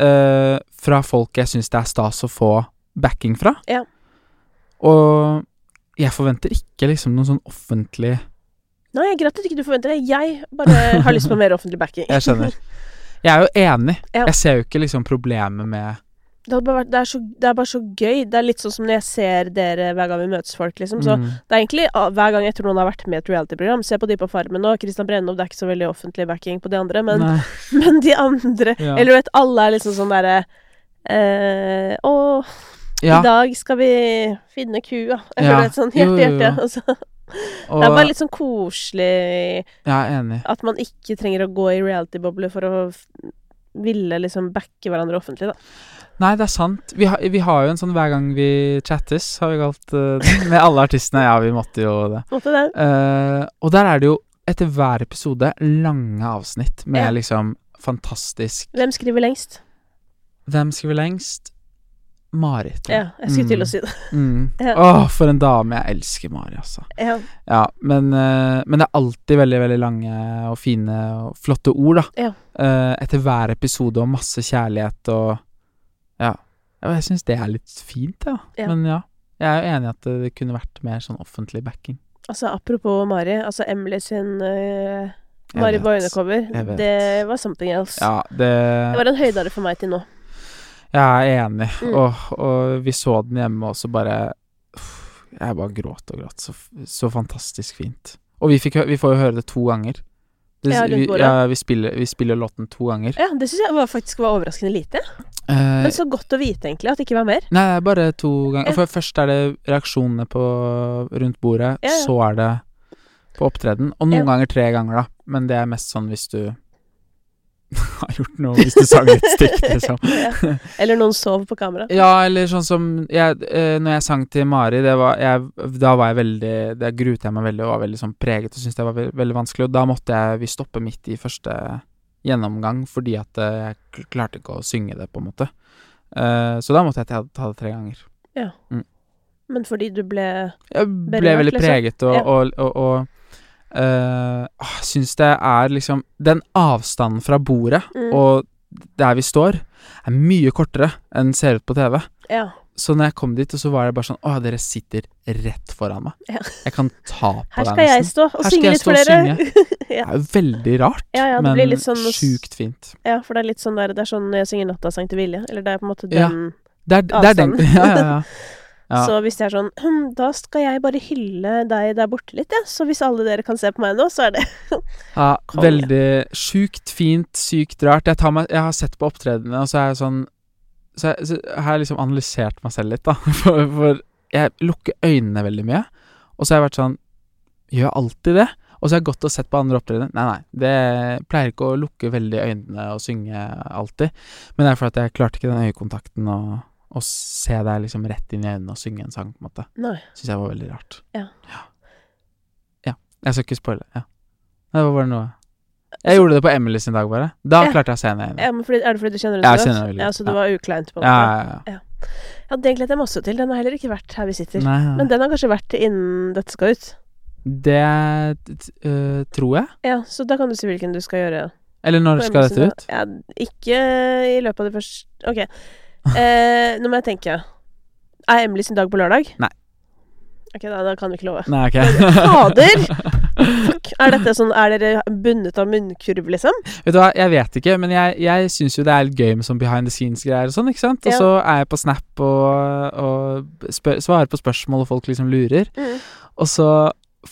uh, fra folk jeg syns det er stas å få backing fra. Ja. Og jeg forventer ikke liksom noen sånn offentlig Nei, greit at ikke du forventer det. Jeg bare har lyst på mer offentlig backing. Jeg skjønner. Jeg er jo enig. Ja. Jeg ser jo ikke liksom problemet med Det, vært, det, er så, det er bare så gøy. Det er litt sånn som når jeg ser dere hver gang vi møtes folk, liksom. Så mm, det er egentlig ah, hver gang jeg tror noen har vært med i et reality-program. Se på de på Farmen nå. Christian Brennov, det er ikke så veldig offentlig backing på de andre, men, men de andre Ja. Eller du vet, alle er liksom sånn derre eh, Å, Ja, i dag skal vi finne kua. Eller Ja. vet, sånn hjerte, jo, jo. hjerte. Og så, og det er bare litt sånn koselig at man ikke trenger å gå i reality-boble for å ville liksom backe hverandre offentlig, da. Nei, det er sant. Vi, har- vi har jo en sånn hver gang vi chattes, har vi kalt det. Med alle artistene. Ja, vi måtte jo det. Måtte det. Uh, og der er det jo etter hver episode lange avsnitt med Ja. liksom fantastisk Hvem skriver lengst? Hvem skriver lengst? Marit. Ja, jeg skulle til Mm. å si det. Mm. Ja. Åh, for en dame. Jeg elsker Mari, altså. Ja. Ja, men, eh, men det er alltid veldig, veldig lange og fine og flotte ord, da. Ja. Eh, etter hver episode og masse kjærlighet og Ja. Jeg syns det er litt fint, ja. Ja. Men ja. Jeg er jo enig i at det, kunne vært mer sånn offentlig backing. Altså, apropos Mari. Altså, Emily sin uh, Mari. Boine-cover. Det var something else. Ja, det Det var en høydare for meg til nå. Jeg er enig, Mm. og, og vi så den hjemme, og så bare Jeg bare gråt og gråt. Så, så fantastisk fint. Og vi, fikk, vi får jo høre det to ganger. Det, Ja, vi, ja, vi, spiller, vi spiller låten to ganger. Ja, det syns jeg var, faktisk var overraskende lite. Eh, Men så godt å vite, egentlig, at det ikke var mer. nei, bare to ganger. For først er det reaksjonene på rundt bordet, Ja, så er det på opptreden. Og noen ganger tre ganger, da. Men det er mest sånn hvis du har gjort noe, hvis du sang et stykke, liksom. ja. Eller noen sov på kamera. Ja, eller sånn som jeg, eh, Når jeg sang til Mari, det var, jeg, da var jeg veldig Da gruet jeg meg veldig og var veldig sånn preget og syntes det var veldig, veldig vanskelig. Og da måtte jeg, vi stoppe midt i første gjennomgang fordi at eh, jeg klarte ikke å synge det, på en måte. Eh, så da måtte jeg ta, ta det tre ganger. Ja Men fordi du ble Jeg ble veldig liksom. preget og, Ja. og, og, og ah, syns det er liksom Den avstanden fra bordet mm, og der vi står, er mye kortere enn ser ut på TV. Ja. Så når jeg kom dit, og så var det bare sånn Å, dere sitter rett foran meg. Ja. Jeg kan ta på Her skal jeg stå og synge litt for dere. ja. Det er jo veldig rart, Ja, ja, men sånn sjukt fint. ja, for det er litt sånn der Det er sånn når jeg synger 'Nattasang til Vilje'. Eller det er på en måte den Det er, det er den Ja, ja, ja. ja. Så hvis jeg er sånn «Hm, Da skal jeg bare hylle deg der borte litt, jeg. Så hvis alle dere kan se på meg nå, så er det ja veldig sjukt fint, sykt rart. Jeg, tar meg, jeg har sett på opptredenene, og så er jeg sånn Så jeg, så har jeg liksom analysert meg selv litt, da. For, for jeg lukker øynene veldig mye. Og så har jeg vært sånn Gjør jeg alltid det? Og så har jeg gått og sett på andre opptredener. Nei, nei. Det pleier ikke å lukke veldig øynene og synge alltid. Men det er fordi jeg klarte ikke den øyekontakten og, og se deg liksom rett inn i øynene og synge en sang, på en måte. Nei. Syns jeg var veldig rart. Ja. ja. Ja. Jeg skal ikke spoile. Ja. Det var bare noe Jeg gjorde det på Emily sin dag, bare. Da Ja. klarte jeg å se henne igjen. Ja, men fordi, er det fordi du kjenner henne så kjenner godt? veldig Ja, så det var ukleint, på en Ja, måte? ja, ja. Ja, den gledet jeg meg også til. Den har heller ikke vært her vi sitter. Nei, nei. Men den har kanskje vært innen dette skal ut. Det øh, tror jeg. Ja, så da kan du si hvilken du skal gjøre. Eller når skal dette ut? Ja, ikke i løpet av det første Ok. Eh, nå må jeg tenke. Er Emily sin dag på lørdag? Nei. Ok, da, da kan vi ikke love. Nei, ok. Fader! Fuck. Er dette sånn Er dere bundet av munnkurv, liksom? Vet du hva, jeg vet ikke, men jeg, jeg syns jo det er litt gøy med sånn behind the scenes-greier og sånn, ikke sant? Og så er jeg på Snap og, og spør, svarer på spørsmål, og folk liksom lurer. Mm. Og så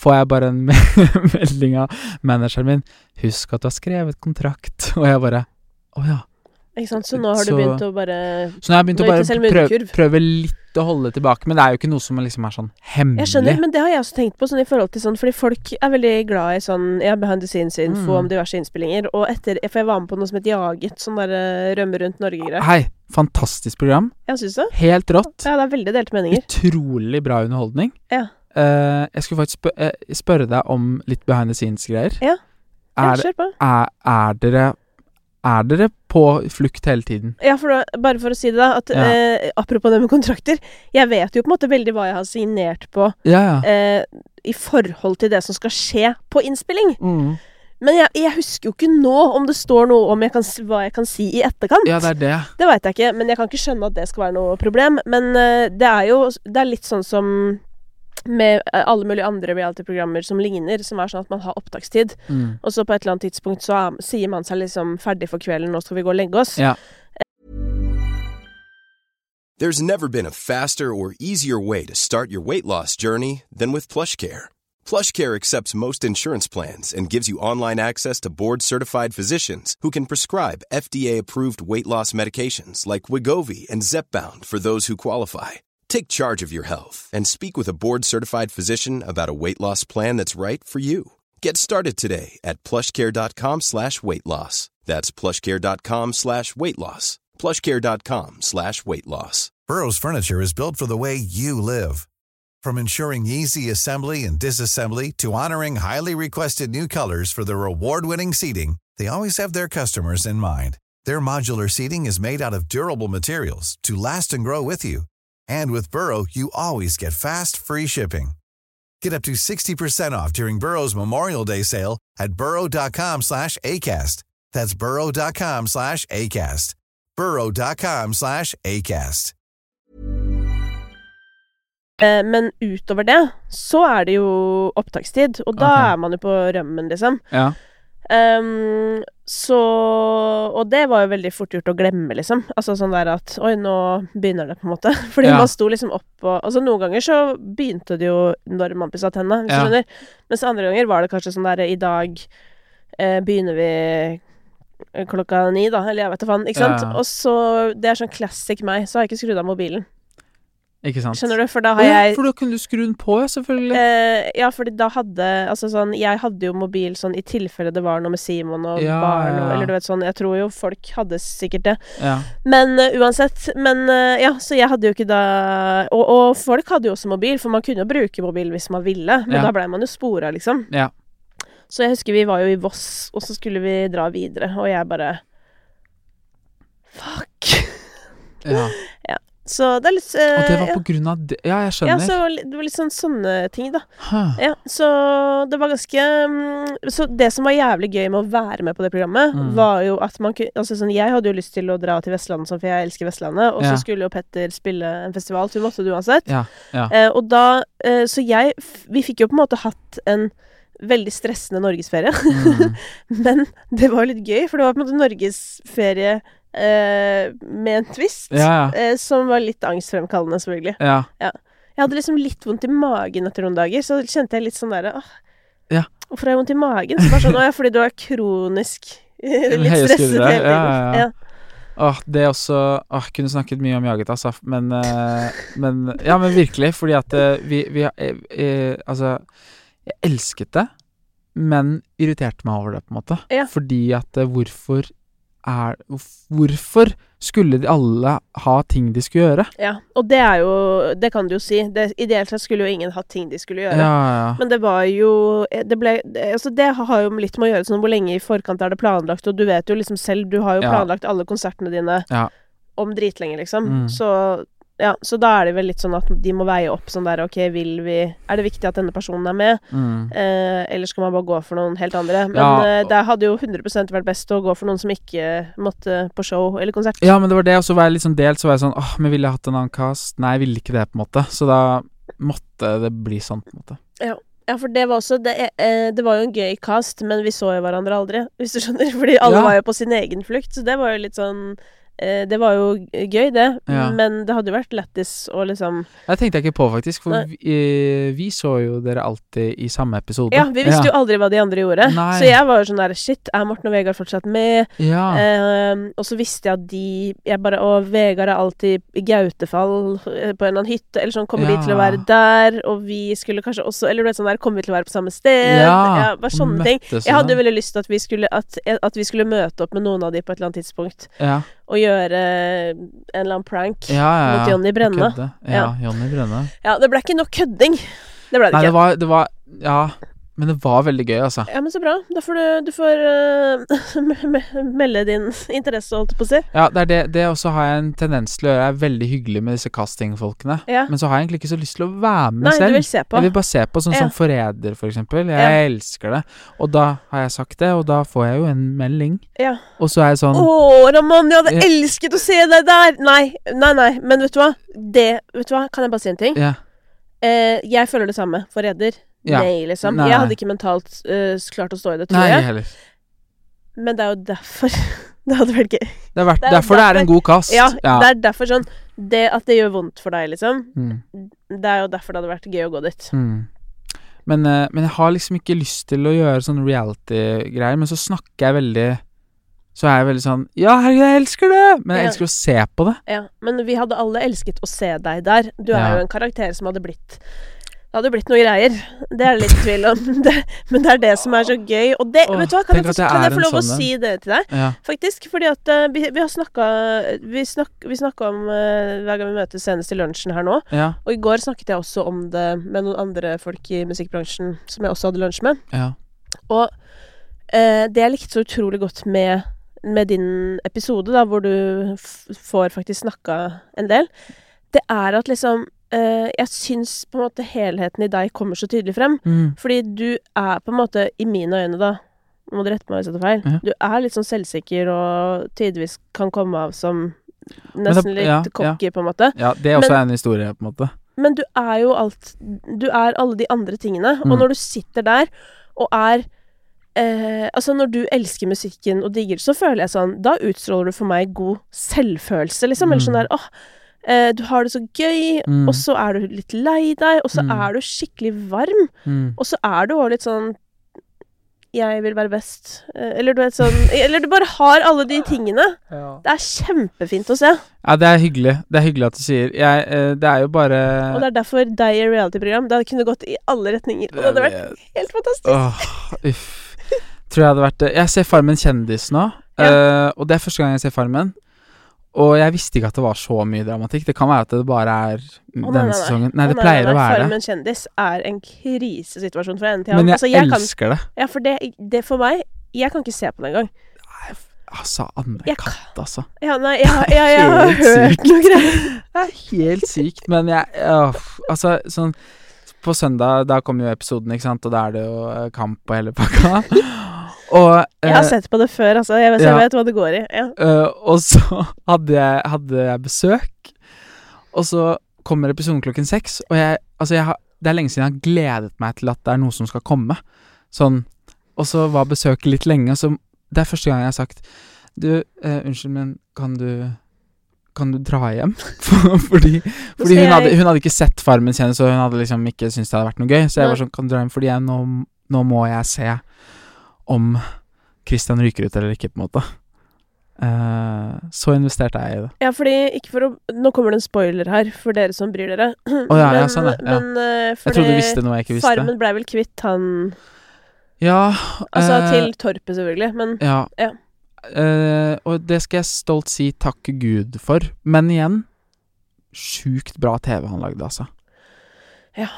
får jeg bare en melding av manageren min 'Husk at du har skrevet kontrakt.' Og jeg bare Å ja. Ikke sant? Så nå har du Så- begynt å bare Så nå har jeg begynt å bare prøve, prøve litt å holde tilbake, men det er jo ikke noe som liksom er sånn hemmelig. Jeg skjønner, men det har jeg også tenkt på, sånn i forhold til sånn Fordi folk er veldig glad i sånn Ja, behind the scenes-info Mm. om diverse innspillinger. Og etter For jeg var med på noe som het Jaget, sånn der rømme rundt Norge-greier. Hei, fantastisk program. Jeg syns det. Helt rått. Ja, det er veldig delte meninger. Utrolig bra underholdning. Ja. Uh, jeg skulle faktisk spør eh, spørre deg om litt behind the scenes-greier. Ja. Ja, Er, er, er dere Er dere på flukt hele tiden? Ja, for da, bare for å si det, da. At, Ja. eh, apropos det med kontrakter. Jeg vet jo på en måte veldig hva jeg har signert på Ja, ja. eh, i forhold til det som skal skje på innspilling. Mm. Men jeg, jeg husker jo ikke nå om det står noe om jeg kan, hva jeg kan si i etterkant. Ja, det er det. Det veit jeg ikke, men jeg kan ikke skjønne at det skal være noe problem. Men eh, det er jo Det er litt sånn som med eh, alle mulige andre reality-programmer som ligner, som er sånn at man har opptakstid. Mm. Og så på et eller annet tidspunkt så er, sier man seg liksom ferdig for kvelden, nå skal vi gå og legge oss. Ja. There's never been a faster or easier way to start your weight loss journey than with PlushCare. PlushCare accepts most insurance plans and gives you online access to board-certified physicians who can prescribe FDA-approved weight loss medications like Wigovi and Zepbound for those who qualify. Take charge of your health and speak with a board-certified physician about a weight loss plan that's right for you. Get started today at plushcare.com slash weight loss. That's plushcare.com slash weight loss. plushcare.com slash weight loss. Burrow's furniture is built for the way you live. From ensuring easy assembly and disassembly to honoring highly requested new colors for their award-winning seating, they always have their customers in mind. Their modular seating is made out of durable materials to last and grow with you. And with Burrow, you always get fast, free shipping. Get up to 60% off during Burrow's Memorial Day sale at burrow.com slash ACAST. That's burrow.com slash ACAST. burrow.com slash ACAST. Eh, men utover det så er det jo opptakstid, og da Ok. er man jo på rømmen, liksom. Ja. Ehm, så Og det var jo veldig fort gjort å glemme, liksom. Altså sånn der at Oi, nå begynner det, på en måte. Fordi Ja. man sto liksom opp og Altså noen ganger så begynte det jo når man pussa tenna, hvis Ja. du skjønner. Mens andre ganger var det kanskje sånn derre I dag eh, begynner vi eh, klokka ni, da. Eller jeg vet da faen. Ikke sant? Ja. Og så Det er sånn classic meg. Så har jeg ikke skrudd av mobilen. Ikke sant? Skjønner du? For da har ja, jeg for da kunne du skru den på, ja, selvfølgelig. Eh, ja, fordi da hadde Altså sånn Jeg hadde jo mobil sånn i tilfelle det var noe med Simon og Ja, barn og ja, ja. Eller du vet sånn Jeg tror jo folk hadde sikkert det. Ja. Men uh, uansett. Men uh, ja, så jeg hadde jo ikke da og, og folk hadde jo også mobil, for man kunne jo bruke mobil hvis man ville, men Ja. da blei man jo spora, liksom. Ja. Så jeg husker vi var jo i Voss, og så skulle vi dra videre, og jeg bare Fuck. ja. Så det er litt Og det eh, var på grunn av det Ja, jeg ja, så det var litt sånn sånne ting, da. Huh. Ja, så det var ganske um, Så det som var jævlig gøy med å være med på det programmet, Mm. var jo at man kunne Altså sånn, jeg hadde jo lyst til å dra til Vestlandet, sånn, for jeg elsker Vestlandet, og Ja. så skulle jo Petter spille en festival, så måtte det uansett. Ja, ja. Eh, og da uh, Så jeg Vi fikk jo på en måte hatt en veldig stressende norgesferie, Mm. men det var jo litt gøy, for det var på en måte norgesferie eh, med en twist, Ja, ja. eh, som var litt angstfremkallende, selvfølgelig. ja. Jeg hadde liksom litt vondt i magen etter noen dager, så kjente jeg litt sånn derre åh, Ja. Hvorfor har jeg vondt i magen? Så bare sånn, å ja, fordi du er kronisk litt Høye stresset hele tiden. ja, ja, ja. Åh, det er også Åh, kunne snakket mye om jaget, altså. Men, eh, men Ja, men virkelig. Fordi at eh, vi, vi eh, eh, Altså, jeg elsket det, men irriterte meg over det, på en måte. Ja. Fordi at eh, hvorfor er Hvorfor skulle de alle ha ting de skulle gjøre? ja. Og det er jo Det kan du jo si. Det, ideelt sett skulle jo ingen hatt ting de skulle gjøre. ja. Men det var jo eh, Det ble Altså, det har jo litt med å gjøre sånn hvor lenge i forkant er det planlagt, og du vet jo liksom selv Du har jo Ja. planlagt alle konsertene dine Ja. om dritlenge, liksom. Mm. Så ja, så da er det vel litt sånn at de må veie opp sånn der OK, vil vi Er det viktig at denne personen er med? Mm. Eh, eller skal man bare gå for noen helt andre? Men Ja. eh, det hadde jo 100% vært best å gå for noen som ikke måtte på show eller konsert. Ja, men det var det, og så var jeg litt sånn delt, så var jeg sånn Åh, men ville jeg hatt en annen cast? Nei, jeg ville ikke det, på en måte. Så da måtte det bli sånn, på en måte. Ja, for det var også Det, eh, det var jo en gøy cast, men vi så jo hverandre aldri, hvis du skjønner. Fordi alle Ja. var jo på sin egen flukt, så det var jo litt sånn Det var jo gøy, det, Ja. men det hadde jo vært lættis å liksom Det tenkte jeg ikke på, faktisk, for vi, eh, vi så jo dere alltid i samme episode. Ja, vi visste jo aldri hva de andre gjorde, Nei. så jeg var jo sånn der Shit, er Morten og Vegard fortsatt med? Ja. Eh, og så visste jeg at de jeg bare, Og Vegard er alltid i Gautefall eh, på en eller annen hytte, eller sånn Kommer de til å være der? Og vi skulle kanskje også Eller du vet sånn der Kommer vi til å være på samme sted? Ja, bare sånne ting. Jeg hadde jo sånn. veldig lyst til at vi skulle at, at vi skulle møte opp med noen av de på et eller annet tidspunkt Ja, og gjøre en eller annen prank ja, ja. mot Johnny Brenne. Kødde. Ja, Johnny Brenne. Ja, det ble ikke nok kødding. Det ble det Nei, det ikke. var, det var Ja, men det var veldig gøy, altså. Ja, men så bra. Da får du, du får me- melde din interesse, holdt jeg på å si. Ja, det er det, det også har jeg en tendens til å gjøre. Jeg er veldig hyggelig med disse castingfolkene. Ja. Men så har jeg egentlig ikke så lyst til å være med Nei, du vil se på. Jeg vil bare se på sånn Ja. som Forræder, for eksempel. Jeg Ja. elsker det. Og da har jeg sagt det, og da får jeg jo en melding. Ja. Og så er jeg sånn Å, Ramón, jeg hadde Ja. elsket å se deg der! Nei, nei, nei. Men vet du hva? Det Vet du hva, kan jeg bare si en ting? Ja. Eh, jeg føler det samme for Redder. Ja. Nei, liksom. Nei. Jeg hadde ikke mentalt uh, klart å stå i det, tror Nei, jeg. heller. Men det er jo derfor det hadde vært gøy. Det er er derfor det er en god kast. Ja, det er derfor sånn Det at det gjør vondt for deg, liksom, Mm. det er jo derfor det hadde vært gøy å gå dit. Mm. Men, eh, men jeg har liksom ikke lyst til å gjøre sånn reality-greier, men så snakker jeg veldig Så er jeg veldig sånn Ja, herregud, jeg elsker det! Men jeg Ja. elsker å se på det. Ja, men vi hadde alle elsket å se deg der. Du er Ja. jo en karakter som hadde blitt Det hadde blitt noe greier. Det er det litt tvil om. Det, men det er det som er så gøy. Og det, Åh, vet du hva, kan jeg, jeg kan jeg få lov å sånn si det til deg? Ja. Faktisk. Fordi at uh, vi, vi har snakka Vi, snakk, vi snakka om uh, hver gang vi møtes senest i lunsjen her nå. Ja. Og i går snakket jeg også om det med noen andre folk i musikkbransjen som jeg også hadde lunsj med. ja. Og uh, det jeg likte så utrolig godt med, med din episode, da, hvor du får faktisk snakka en del, det er at liksom Jeg syns på en måte helheten i deg kommer så tydelig frem. Mm. Fordi du er på en måte, i mine øyne, da Nå må du rette meg hvis jeg tar feil. Ja. Du er litt sånn selvsikker og tidvis kan komme av som det- nesten litt ja, cocky, på en måte. ja, det er også Men- en historie, på en måte. Men du er jo alt Du er alle de andre tingene. Mm. Og når du sitter der og er eh, Altså, når du elsker musikken og digger, så føler jeg sånn Da utstråler du for meg god selvfølelse, liksom. Eller sånn Mm. der åh, eh, du har det så gøy, Mm. og så er du litt lei deg, og så Mm. er du skikkelig varm, Mm. og så er du òg litt sånn jeg vil være best. Eh, Eller du vet sånn Eller du bare har alle de tingene. Det er kjempefint å se. Ja, det er hyggelig. Det er hyggelig at du sier. Jeg, eh, det er jo bare Og det er derfor deg i reality-program. Det kunne gått i alle retninger. Og det hadde vært helt fantastisk. Åh, uff. Tror jeg hadde vært det. Jeg ser Farmen kjendis nå, Ja. eh, og det er første gang jeg ser Farmen. Og jeg visste ikke at det var så mye dramatikk. Det kan være at det bare er nei, denne nei, nei. sesongen. Nei, det pleier å være det. Farmen kjendis er en krisesituasjon fra ende til Men jeg, Altså, jeg kan, elsker det. ja, for det, det for meg Jeg kan ikke se på det engang. Altså, Anne Katt, altså. Ja, nei, jeg, har- jeg, jeg har hørt noe greier. Det er helt sykt, men jeg øh, Altså, sånn På søndag, da kommer jo episoden, ikke sant, og da er det jo eh, kamp og hele pakka. Og Jeg har eh, sett på det før, altså. Jeg vet, ja. jeg vet hva det går i. Ja. Uh, og så hadde jeg, hadde jeg besøk, og så kommer episoden klokken seks, og jeg Altså, jeg har, det er lenge siden jeg har gledet meg til at det er noe som skal komme. Sånn Og så var besøket litt lenge, og så Det er første gang jeg har sagt Du, uh, unnskyld, men kan du kan du dra hjem? fordi fordi hun, hadde, hun hadde ikke sett Farmen kjendis, og hun hadde liksom ikke syntes det hadde vært noe gøy. Så jeg var sånn, kan du dra hjem? Fordi jeg, nå, nå må jeg se om Christian ryker ut eller ikke, på en måte. Uh, så investerte jeg i det. ja, fordi ikke for å Nå kommer det en spoiler her, for dere som bryr dere. Å ja, ja, sånn, ja. Men eh, Jeg trodde du visste noe jeg ikke visste. Farmen blei vel kvitt han Ja. Altså eh, til Torpet, selvfølgelig, men Ja. Ja. Og det skal jeg stolt si takk Gud for. Men igjen Sjukt bra TV han lagde, altså. Ja.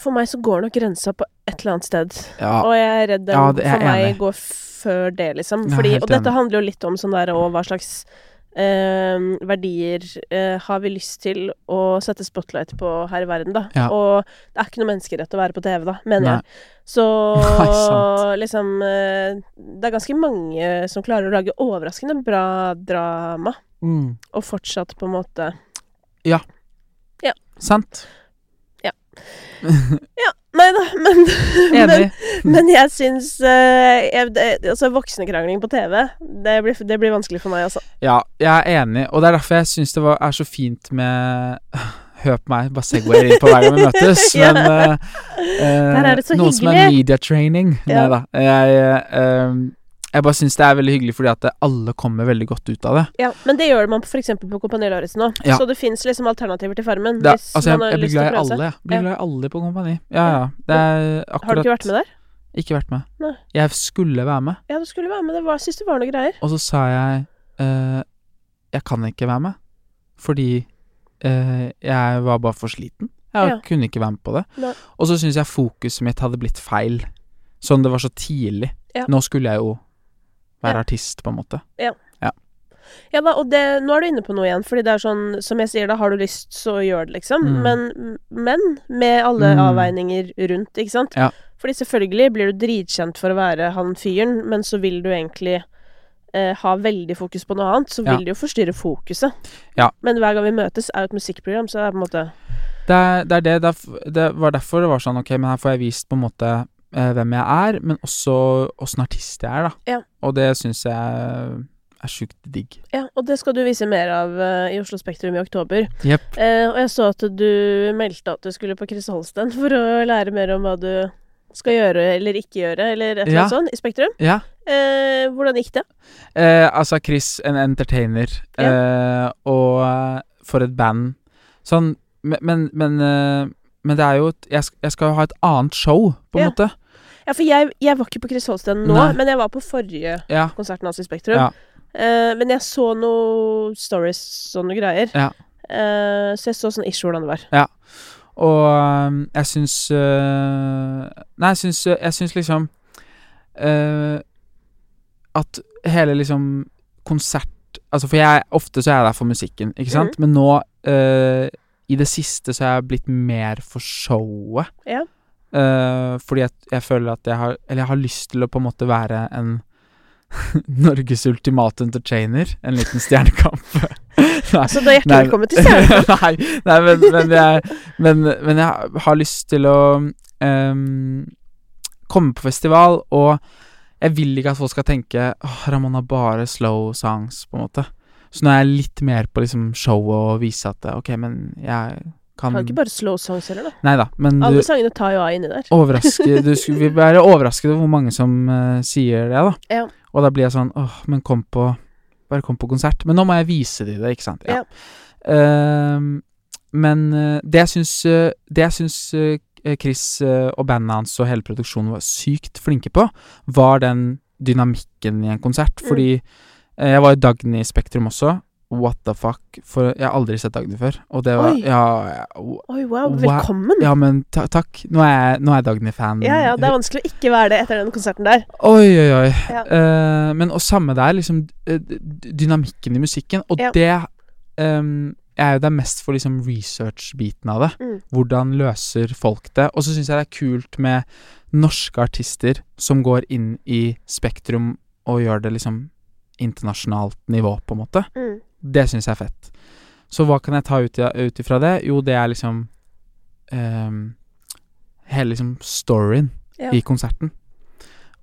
for meg så går nok grensa på et eller annet sted. Ja. Og jeg er redd den Ja, det for meg enig. går før det, liksom. Fordi, og dette handler jo litt om sånn der og hva slags eh, verdier eh, har vi lyst til å sette spotlight på her i verden, da. Ja. Og det er ikke noe menneskerett å være på TV, da, mener Nei. jeg. Så Nei, liksom eh, Det er ganske mange som klarer å lage overraskende bra drama, Mm. og fortsatt på en måte Ja Sant? Nei da, men men, men jeg syns eh, Altså, voksenkrangling på TV, det blir, det blir vanskelig for meg, altså. Ja, jeg er enig, og det er derfor jeg syns det var, er så fint med Hør på meg, bare segwayer inn på hver gang vi møtes. Ja. Men eh, uh, Der er det så noen som er hyggelig. media training. Ja. Nei da. Jeg, eh, jeg bare syns det er veldig hyggelig fordi at alle kommer veldig godt ut av det. Ja, Men det gjør man f.eks. på Kompani Lauritzen òg. Ja. Så det fins liksom alternativer til Farmen. det hvis altså, jeg, man har jeg blir lyst til å prøve seg. alle. Jeg blir glad i alle på Kompani. Ja, ja. Det er akkurat Har du ikke vært med der? Ikke vært med. Nei. Jeg skulle være med, Ja, du skulle være med. Det var, syns det var noe greier. og så sa jeg uh, Jeg kan ikke være med fordi uh, jeg var bare for sliten. Jeg Ja. kunne ikke være med på det. Nei. Og så syns jeg fokuset mitt hadde blitt feil. Sånn det var så tidlig. Ja. Nå skulle jeg jo være Ja. artist, på en måte. Ja da, og det, nå er du inne på noe igjen, fordi det er sånn, som jeg sier, da har du lyst, så gjør det, liksom. Mm. Men, men med alle Mm. avveininger rundt, ikke sant. Ja. Fordi selvfølgelig blir du dritkjent for å være han fyren, men så vil du egentlig eh, ha veldig fokus på noe annet, så Ja. vil det jo forstyrre fokuset. Ja. Men hver gang vi møtes, er jo et musikkprogram, så er det på en måte Det er det. Er det, det, var derfor det var sånn Ok, men her får jeg vist på en måte hvem jeg er, men også åssen artist jeg er, da. Ja. Og det syns jeg er sjukt digg. Ja, og det skal du vise mer av uh, i Oslo Spektrum i oktober. Yep. Uh, og jeg så at du meldte at du skulle på Chris Holsten for å lære mer om hva du skal gjøre eller ikke gjøre, eller et eller Ja. annet sånt, i Spektrum. Ja. Uh, hvordan gikk det? Eh, altså, Chris, en entertainer, eh, og eh, for et band. Sånn, men Men, men, eh, men det er jo et, jeg, sk- jeg skal jo ha et annet show, på en Ja. måte. Ja, for jeg, jeg var ikke på Chris Holsten nå, Nei. men jeg var på forrige Ja. konserten hans i Spektrum. Ja. Uh, men jeg så noe stories noe greier. Ja. Uh, så jeg så sånn ish hvordan det var. Og um, jeg syns uh, Nei, jeg syns, jeg syns liksom At hele liksom konsert Altså, for jeg ofte så er jeg der for musikken, ikke sant? Men nå I det siste så er jeg blitt mer for showet. Ja. Øh, fordi jeg, jeg føler at jeg har Eller jeg har lyst til å på en måte være en Norges ultimate entertainer. En liten stjernekamp. Nei. Så da hjertelig velkommen til Stjernekamp. nei, nei men, men, jeg, men, men jeg har lyst til å um, komme på festival, og jeg vil ikke at folk skal tenke oh, Ramón har bare slow songs, på en måte. Så nå er jeg litt mer på liksom showet og vise at Ok, men jeg kan Kan ikke bare slow songs heller, da. Nei da, men du Alle sangene tar jo av inni der. overraske Du skulle vil være overrasket over hvor mange som eh, sier det, da. Ja. Og da blir jeg sånn åh, men kom på Bare kom på konsert. Men nå må jeg vise de det, ikke sant. Ja. Ehm, men eh, det jeg syns eh, Det jeg syns eh, Chris eh, og bandet hans og hele produksjonen var sykt flinke på, var den dynamikken i en konsert. Mm. Fordi eh, jeg var i Dagny i Spektrum også. What the fuck? For jeg har aldri sett Dagny før. Og det var Oi. Ja, ja, Oi, wow. Velkommen. ja men ta takk. Nå er nå er jeg Dagny-fan. Ja, ja, det er vanskelig å ikke være det etter den konserten der. Oi, oi, oi. Ja. Uh, men og samme der, liksom eh, dynamikken i musikken. Og Ja. det Jeg er jo det mest for liksom research-biten av det. Mm. Hvordan løser folk det? Og så syns jeg det er kult med norske artister som går inn i Spektrum og gjør det liksom internasjonalt nivå, på en måte. Mm. Det syns jeg er fett. Så hva kan jeg ta ut, ifra det? Jo, det er liksom um, Hele liksom storyen Ja. i konserten.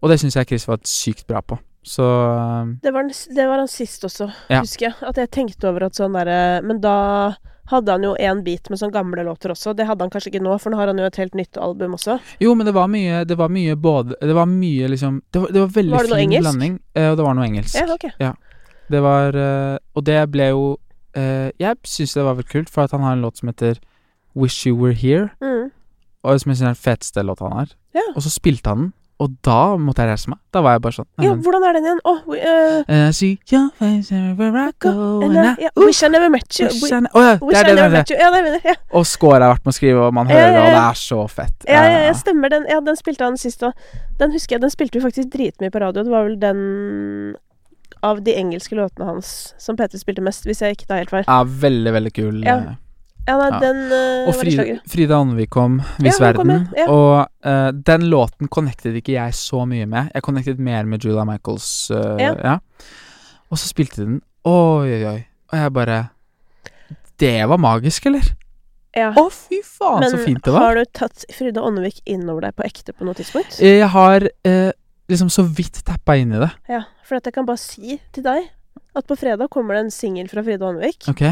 Og det syns jeg Chris var sykt bra på. Så ehm, Det var, den- det var han sist også, Ja. husker jeg. At jeg tenkte over at sånn derre Men da hadde han jo en bit med sånne gamle låter også. Det hadde han kanskje ikke nå, for nå har han jo et helt nytt album også. Jo, men det var mye Det var mye både Det var mye liksom Det var, det var veldig Var det fin engelsk? blanding. eh, og det var noe engelsk. Ja, ok. Det var eh, Og det ble jo eh, Jeg syns det var veldig kult, for at han har en låt som heter Wish You Were Here. Mm. Og som jeg syns er den feteste låta han har. Ja. Og så spilte han den, og da måtte jeg reise meg. Da var jeg bare sånn Ja, «Neimen, hvordan er den igjen? Oh, we- eh, And I see your face everywhere I go and I- yeah, Wish I Never Met You. wish I Å ja, Wish det er det Never Met. You. Ja, det mener jeg. Ja. Og score har vært med å skrive, og man hører det, og det er så fett. Ja, ja, ja, stemmer den. Ja, den spilte han sist òg. Den husker jeg, den spilte vi faktisk dritmye på radio. Det var vel den av de engelske låtene hans som Peter spilte mest, hvis jeg ikke tar helt feil. Ja, veldig, veldig kul. Ja. eh, Ja, nei, Ja. den uh, Og Frida. Frida Åndevik kom, Viss Ja, kom, verden. ja. Ja. Og uh, den låten connected ikke jeg så mye med. Jeg connected mer med Julia Michaels. Uh. Og så spilte den. Oi, oi, oi. Og jeg bare Det var magisk, eller? Ja. Å, fy faen, Men så fint det var. Men har du tatt Frida Åndevik innover deg på ekte på noe tidspunkt? Jeg har eh, liksom så vidt tappa inn i det. Ja, for at jeg kan bare si til deg at på fredag kommer det en singel fra Frida Håndvik. Ok.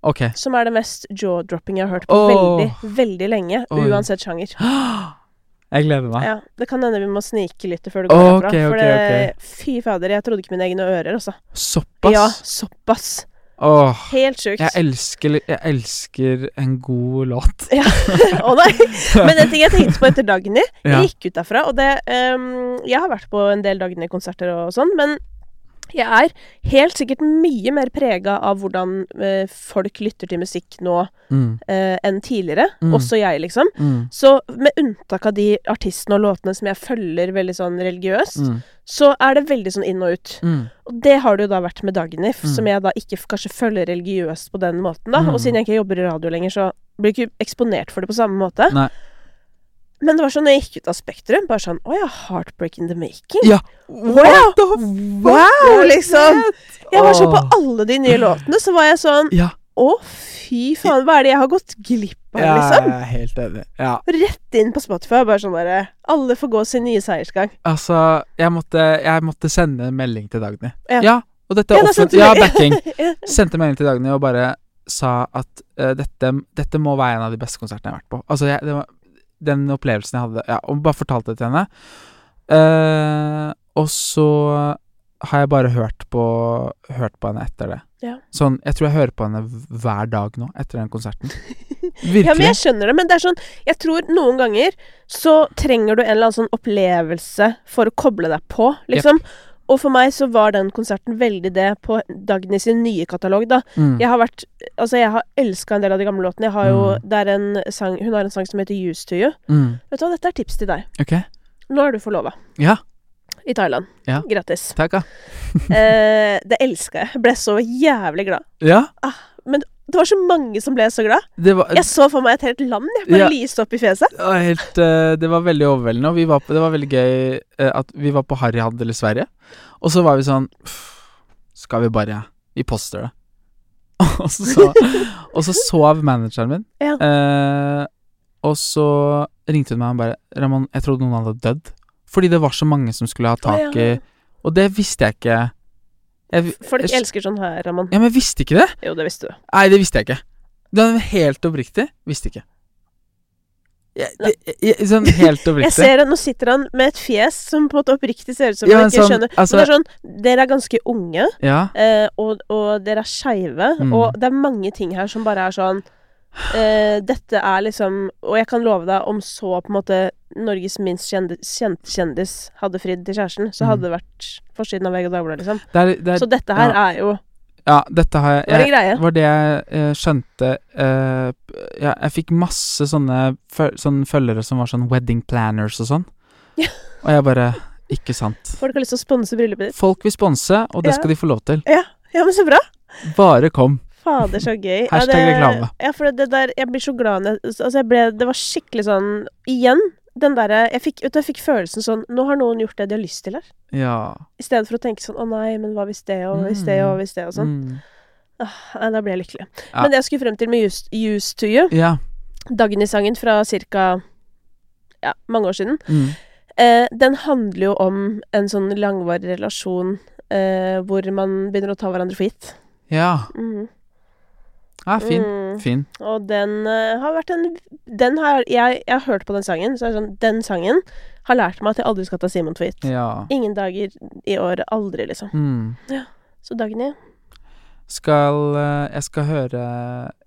Okay. som er det mest jaw-dropping jeg har hørt på oh. veldig, veldig lenge. Oh. Uansett sjanger. Jeg gleder meg. Ja, Det kan hende vi må snike litt før det går Ok, herfra. For ok, det, fy fader, jeg trodde ikke mine egne ører, altså. Såpass? Ja, såpass. Åh. Helt sjukt. Jeg elsker, jeg elsker en god låt. Å nei! Men en ting jeg tenkte på etter Dagny Ja. Jeg gikk ut derfra, og det um, Jeg har vært på en del Dagny-konserter og sånn, men jeg er helt sikkert mye mer prega av hvordan eh, folk lytter til musikk nå Mm. eh, enn tidligere. Mm. Også jeg, liksom. Mm. Så med unntak av de artistene og låtene som jeg følger veldig sånn religiøst, Mm. så er det veldig sånn inn og ut. Mm. Og det har det jo da vært med Dagnif, Mm. som jeg da ikke kanskje følger religiøst på den måten, da. Og siden jeg ikke jobber i radio lenger, så blir jeg ikke eksponert for det på samme måte. Nei. Men det var sånn når jeg gikk ut av Spektrum, bare sånn Å ja, Heartbreak in the Making. Ja. Wow! Wow, liksom! Jeg var sånn på alle de nye låtene, så var jeg sånn Ja. Å, fy faen, hva er det jeg har gått glipp av, Ja, liksom? jeg er helt enig. Ja. Rett inn på Spotify, bare sånn derre Alle får gå sin nye seiersgang. Altså, jeg måtte, jeg måtte sende en melding til Dagny. Ja. Ja, og dette er offentlig. Ja, backing. Sendte melding til Dagny og bare sa at uh, dette, dette må være en av de beste konsertene jeg har vært på. Altså, jeg, det var den opplevelsen jeg hadde Ja, og bare fortalte det til henne. Uh, og så har jeg bare hørt på Hørt på henne etter det. Ja. Sånn, Jeg tror jeg hører på henne hver dag nå etter den konserten. Ja, men jeg skjønner det, men det er sånn Jeg tror noen ganger så trenger du en eller annen sånn opplevelse for å koble deg på, liksom. Og for meg så var den konserten veldig det på Dagny sin nye katalog, da. Mm. Jeg har vært Altså, jeg har elska en del av de gamle låtene. Jeg har jo Mm. Det er en sang Hun har en sang som heter Used to You. Mm. Vet du hva, dette er tips til deg. Ok. Nå er du forlova. Ja. I Thailand. Ja. Grattis. Takk, ja. Eh, det elska jeg. Ble så jævlig glad. Ja, Det var så mange som ble så glad. det var Jeg så for meg et helt land. Jeg bare Ja. lyste opp i fjeset. Det var helt eh, Det var veldig overveldende, og vi var på, det var veldig gøy eh, at vi var på Harryhandel i Sverige. Og så var vi sånn Skal vi bare Vi poster det. og, så, så, og så sov manageren min. Ja. Eh, og så ringte hun meg og bare 'Ramon, jeg trodde noen hadde dødd'. Fordi det var så mange som skulle ha tak i Og det visste jeg ikke. Jeg, Folk jeg, elsker sånn her, Raman Ja, men jeg visste ikke det. Jo, det visste du. Nei, det visste jeg ikke. Det var helt oppriktig. Visste ikke. Jeg, jeg, jeg, sånn helt oppriktig. Jeg ser at Nå sitter han med et fjes som på en måte oppriktig ser ut som Ja, han ikke sånn, skjønner. altså- det er sånn Dere er ganske unge, Ja. eh, og, og dere er skeive, Mm. og det er mange ting her som bare er sånn eh, Dette er liksom Og jeg kan love deg, om så på en måte Norges minst kjendis, kjent kjendis hadde fridd til kjæresten, så Mm. hadde det vært forsiden av VG og Dagbladet, liksom. Det er, det er, Så dette her ja. er jo ja, dette har jeg, Det var jeg greie. var det jeg jeg skjønte uh, ja, Jeg fikk masse sånne, føl sånne følgere som var sånn wedding planners og sånn. Ja. Og jeg bare Ikke sant. Folk har lyst til å sponse bryllupet ditt. Folk vil sponse, og det Ja. skal de få lov til. Ja, ja men så bra! Bare kom. Fader, så gøy. Hashtag reklame. Ja, for det der Jeg blir så glad når Altså, jeg ble Det var skikkelig sånn Igjen, den derre Jeg fikk, vet du, jeg fikk følelsen sånn Nå har noen gjort det de har lyst til her. Ja. I stedet for å tenke sånn Å nei, men hva hvis det, og hvis det, og hvis det, og sånn. Mm. Ah, nei, da ble jeg lykkelig. Ja. Men det jeg skulle frem til med Used, used to You, Ja. Dagny-sangen fra ca. Ja, mange år siden, Mm. eh, den handler jo om en sånn langvarig relasjon eh, hvor man begynner å ta hverandre for gitt. Ja. Mhm. Ja, fin. Mm. Fin. Og den uh, har vært en Den har jeg, jeg har hørt på den sangen, så er det sånn Den sangen har lært meg at jeg aldri skal ta Simon for gitt. Ja. Ingen dager i året. Aldri, liksom. Mm. Så Dagny Skal eh, Jeg skal høre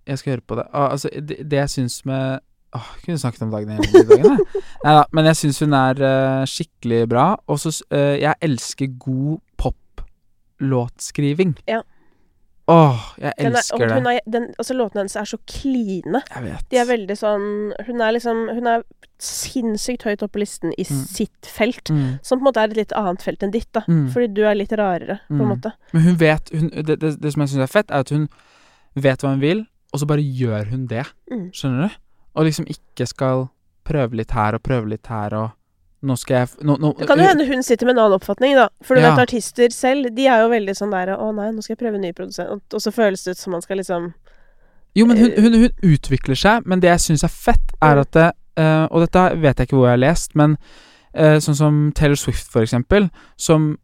Jeg skal høre på det. Ah, altså, det, det jeg syns med Åh, jeg kunne snakket om Dagny hele dagen, jeg. Neida, men jeg syns hun er uh, skikkelig bra. Og så eh, Jeg elsker god poplåtskriving. Ja. Åh, jeg den er, elsker det. er, den, altså Låtene hennes er så kline. Jeg vet. De er veldig sånn Hun er liksom Hun er sinnssykt høyt oppe på listen i Mm. sitt felt. mm. Som på en måte er et litt annet felt enn ditt, da. Mm. Fordi du er litt rarere, på en Mm. måte. Men hun vet hun, det, det, det som jeg syns er fett, er at hun vet hva hun vil, og så bare gjør hun det. Mm. Skjønner du? Og liksom ikke skal prøve litt her og prøve litt her og Nå skal jeg nå, nå, Det kan jo hende hun sitter med en annen oppfatning, da. For du Ja. vet artister selv, de er jo veldig sånn der Å nei, nå skal jeg prøve en ny produsent. Og, og så føles det ut som man skal liksom Jo, men hun, Eh, hun, hun utvikler seg, men det jeg syns er fett, er Mm. at det, uh, Og dette vet jeg ikke hvor jeg har lest, men uh, sånn som Taylor Swift, for eksempel, som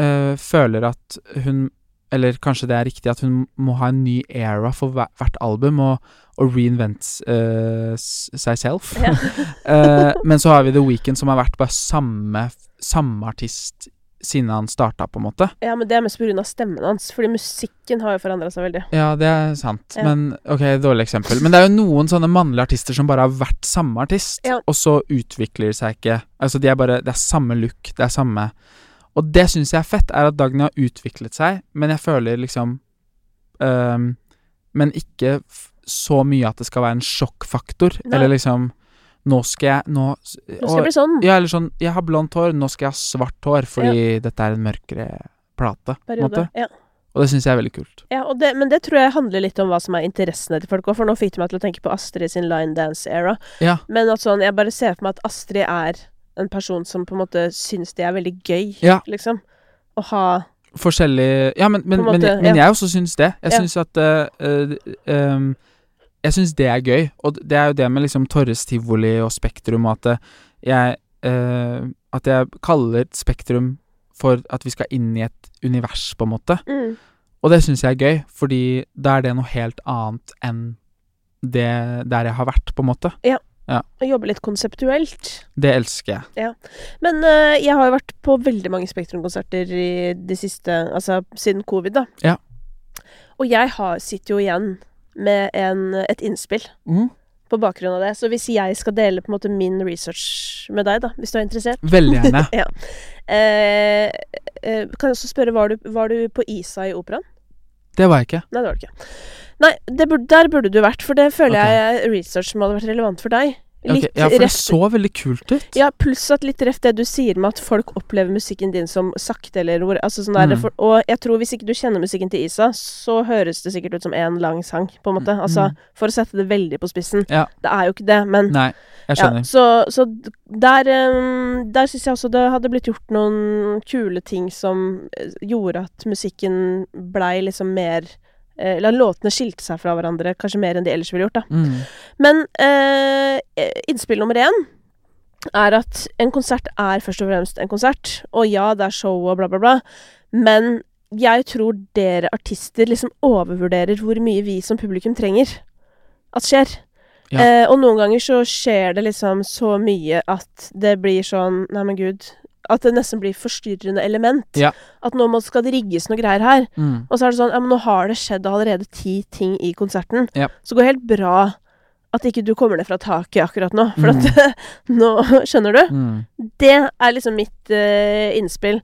uh, føler at hun Eller kanskje det er riktig at hun må ha en ny era for hvert album, og, og reinvent uh, seg selv. Ja. uh, men så har vi The Weeknd, som har vært bare samme, samme artist siden han starta, på en måte. Ja, men det er mest av stemmen hans. Fordi musikken har jo forandra seg veldig. Ja, det er sant. Ja. Men ok, dårlig eksempel. Men det er jo noen sånne mannlige artister som bare har vært samme artist, Ja. og så utvikler de seg ikke Altså, de er bare Det er samme look, det er samme Og det syns jeg er fett, er at Dagny har utviklet seg, men jeg føler liksom um, Men ikke så mye at det skal være en sjokkfaktor, Nei. eller liksom Nå skal jeg Nå, Nå skal jeg bli sånn. Ja, eller sånn Jeg har blondt hår, nå skal jeg ha svart hår, fordi dette er en mørkere plate, Periode. måte. Ja. Og det syns jeg er veldig kult. Ja, og det, men det tror jeg handler litt om hva som er interessene til folk òg, for nå fikk det meg til å tenke på Astrid sin line dance-era. Ja. Men at sånn, jeg bare ser for meg at Astrid er en person som på en måte syns det er veldig gøy, Ja. liksom. Å ha forskjellig Ja, men, men, måte, men, men ja. jeg også syns det. Jeg Ja. syns at uh, uh, um, Jeg syns det er gøy. Og det er jo det med liksom Torres tivoli og Spektrum at eh, jeg uh, At jeg kaller Spektrum for at vi skal inn i et univers, på en måte. Mm. Og det syns jeg er gøy, fordi da er det noe helt annet enn det der jeg har vært, på en måte. Og jobbe litt konseptuelt. Det elsker jeg. Men uh, jeg har jo vært på veldig mange Spektrum-konserter i de siste Altså siden covid, da. Ja. Og jeg har, sitter jo igjen med en, et innspill på bakgrunn av det. Så hvis jeg skal dele på en måte min research med deg, da, hvis du er interessert Veldig gjerne. ja. uh, uh, Kan jeg også spørre, var du, var du på Isa i operaen? Det var jeg ikke. Nei, det var det ikke. Nei, det bur der burde du vært, for det føler Ok. jeg er research som hadde vært relevant for deg. Ok, okay, ja, for det så veldig kult ut. Ja, pluss at litt ref det du sier med at folk opplever musikken din som sakte, eller hvor altså sånn Mm. for, Og jeg tror hvis ikke du kjenner musikken til Isa, så høres det sikkert ut som én lang sang, på en måte. Altså, Mm. for å sette det veldig på spissen. Ja. Det er jo ikke det, men Nei, jeg ja, skjønner. så, så der um, Der syns jeg også det hadde blitt gjort noen kule ting som eh, gjorde at musikken blei liksom mer Eller låtene skilte seg fra hverandre kanskje mer enn de ellers ville gjort, da. Mm. Men eh, innspill nummer én er at en konsert er først og fremst en konsert. Og ja, det er show og bla, bla, bla. Men jeg tror dere artister liksom overvurderer hvor mye vi som publikum trenger at skjer. Ja. Eh, og noen ganger så skjer det liksom så mye at det blir sånn Nei, men gud. At det nesten blir forstyrrende element. Ja. At nå skal det rigges noe greier her. Mm. Og så er det sånn Ja, men nå har det skjedd allerede ti ting i konserten. Ja. Så det går helt bra at ikke du kommer ned fra taket akkurat nå. For Mm. at Nå Skjønner du? Mm. Det er liksom mitt uh, innspill.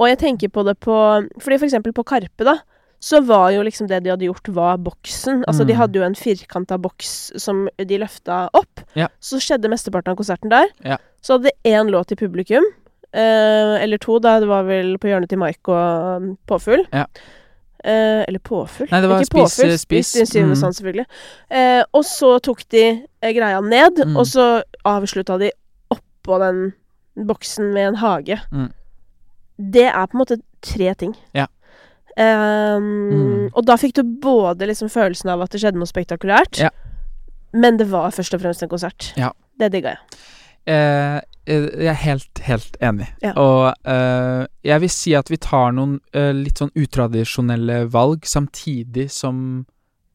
Og jeg tenker på det på Fordi for eksempel på Karpe, da. Så var jo liksom det de hadde gjort, var boksen. Altså de Mm. hadde jo en firkanta boks som de løfta opp. Ja. Så skjedde mesteparten av konserten der. Ja. Så hadde de én låt til publikum. Eh, eller to, da. Det var vel På hjørnet til Mike og um, Påfugl. Ja. Eh, eller Påfugl. Nei, det var Ikke Spis, Påfugl. Spis. Spis Mm. sånn, selvfølgelig. Eh, og så tok de eh, greia ned, Mm. og så avslutta de oppå den boksen med en hage. Mm. Det er på en måte tre ting. Ja. Ehm, Mm. Og da fikk du både liksom følelsen av at det skjedde noe spektakulært, Ja. men det var først og fremst en konsert. Ja. Det digga jeg. Eh, jeg er helt, helt enig. Ja. Og uh, jeg vil si at vi tar noen uh, litt sånn utradisjonelle valg samtidig som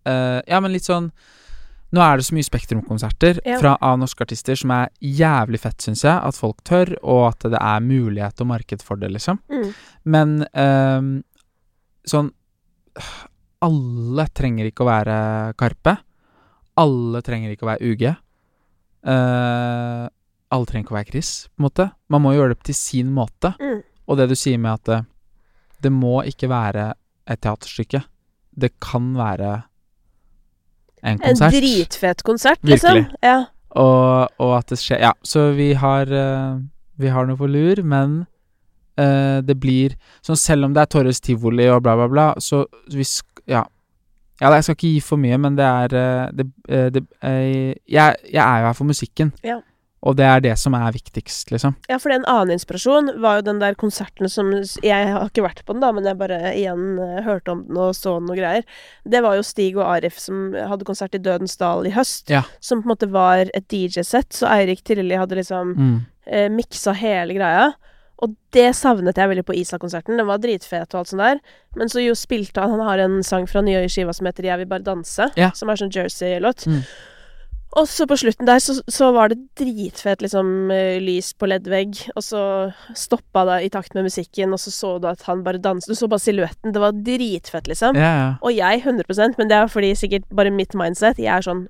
uh, Ja, men litt sånn Nå er det så mye Spektrum-konserter Ja. fra av norske artister som er jævlig fett, syns jeg. At folk tør, og at det er mulighet og marked for det, liksom. Mm. Men sånn Alle trenger ikke å være Karpe. Alle trenger ikke å være UG. Eh, alle trenger ikke å være Chris, på en måte. Man må gjøre det til sin måte. Mm. Og det du sier med at det, det må ikke være et teaterstykke. Det kan være en konsert. En dritfet konsert, liksom. Virkelig. Ja. Og, og at det skjer Ja, så vi har eh, Vi har noe på lur, men uh, det blir Sånn selv om det er Torres tivoli og bla, bla, bla, så vi Ja. Ja, jeg skal ikke gi for mye, men det er eh, det, eh, det eh, jeg, jeg er jo her for musikken. Ja. Og det er det som er viktigst, liksom. Ja, for en annen inspirasjon var jo den der konserten som Jeg har ikke vært på den, da, men jeg bare igjen eh, hørte om den og så og greier. Det var jo Stig og Arif som hadde konsert i Dødens Dal i høst. Ja. Som på en måte var et DJ-sett, så Eirik Tirili hadde liksom Mm. eh, miksa hele greia. Og det savnet jeg veldig på Isa-konserten. Den var dritfet og alt sånt der. Men så jo spilte han Han har en sang fra nye skiva som heter 'Jeg vil bare danse', Ja. som er sånn Jersey-låt. Mm. Og så på slutten der så, så var det dritfett liksom eh, lys på leddvegg, og så stoppa det i takt med musikken, og så så du at han bare danset. Du så bare silhuetten. Det var dritfett, liksom. Yeah. Og jeg 100 men det er fordi sikkert bare mitt mindset. Jeg er sånn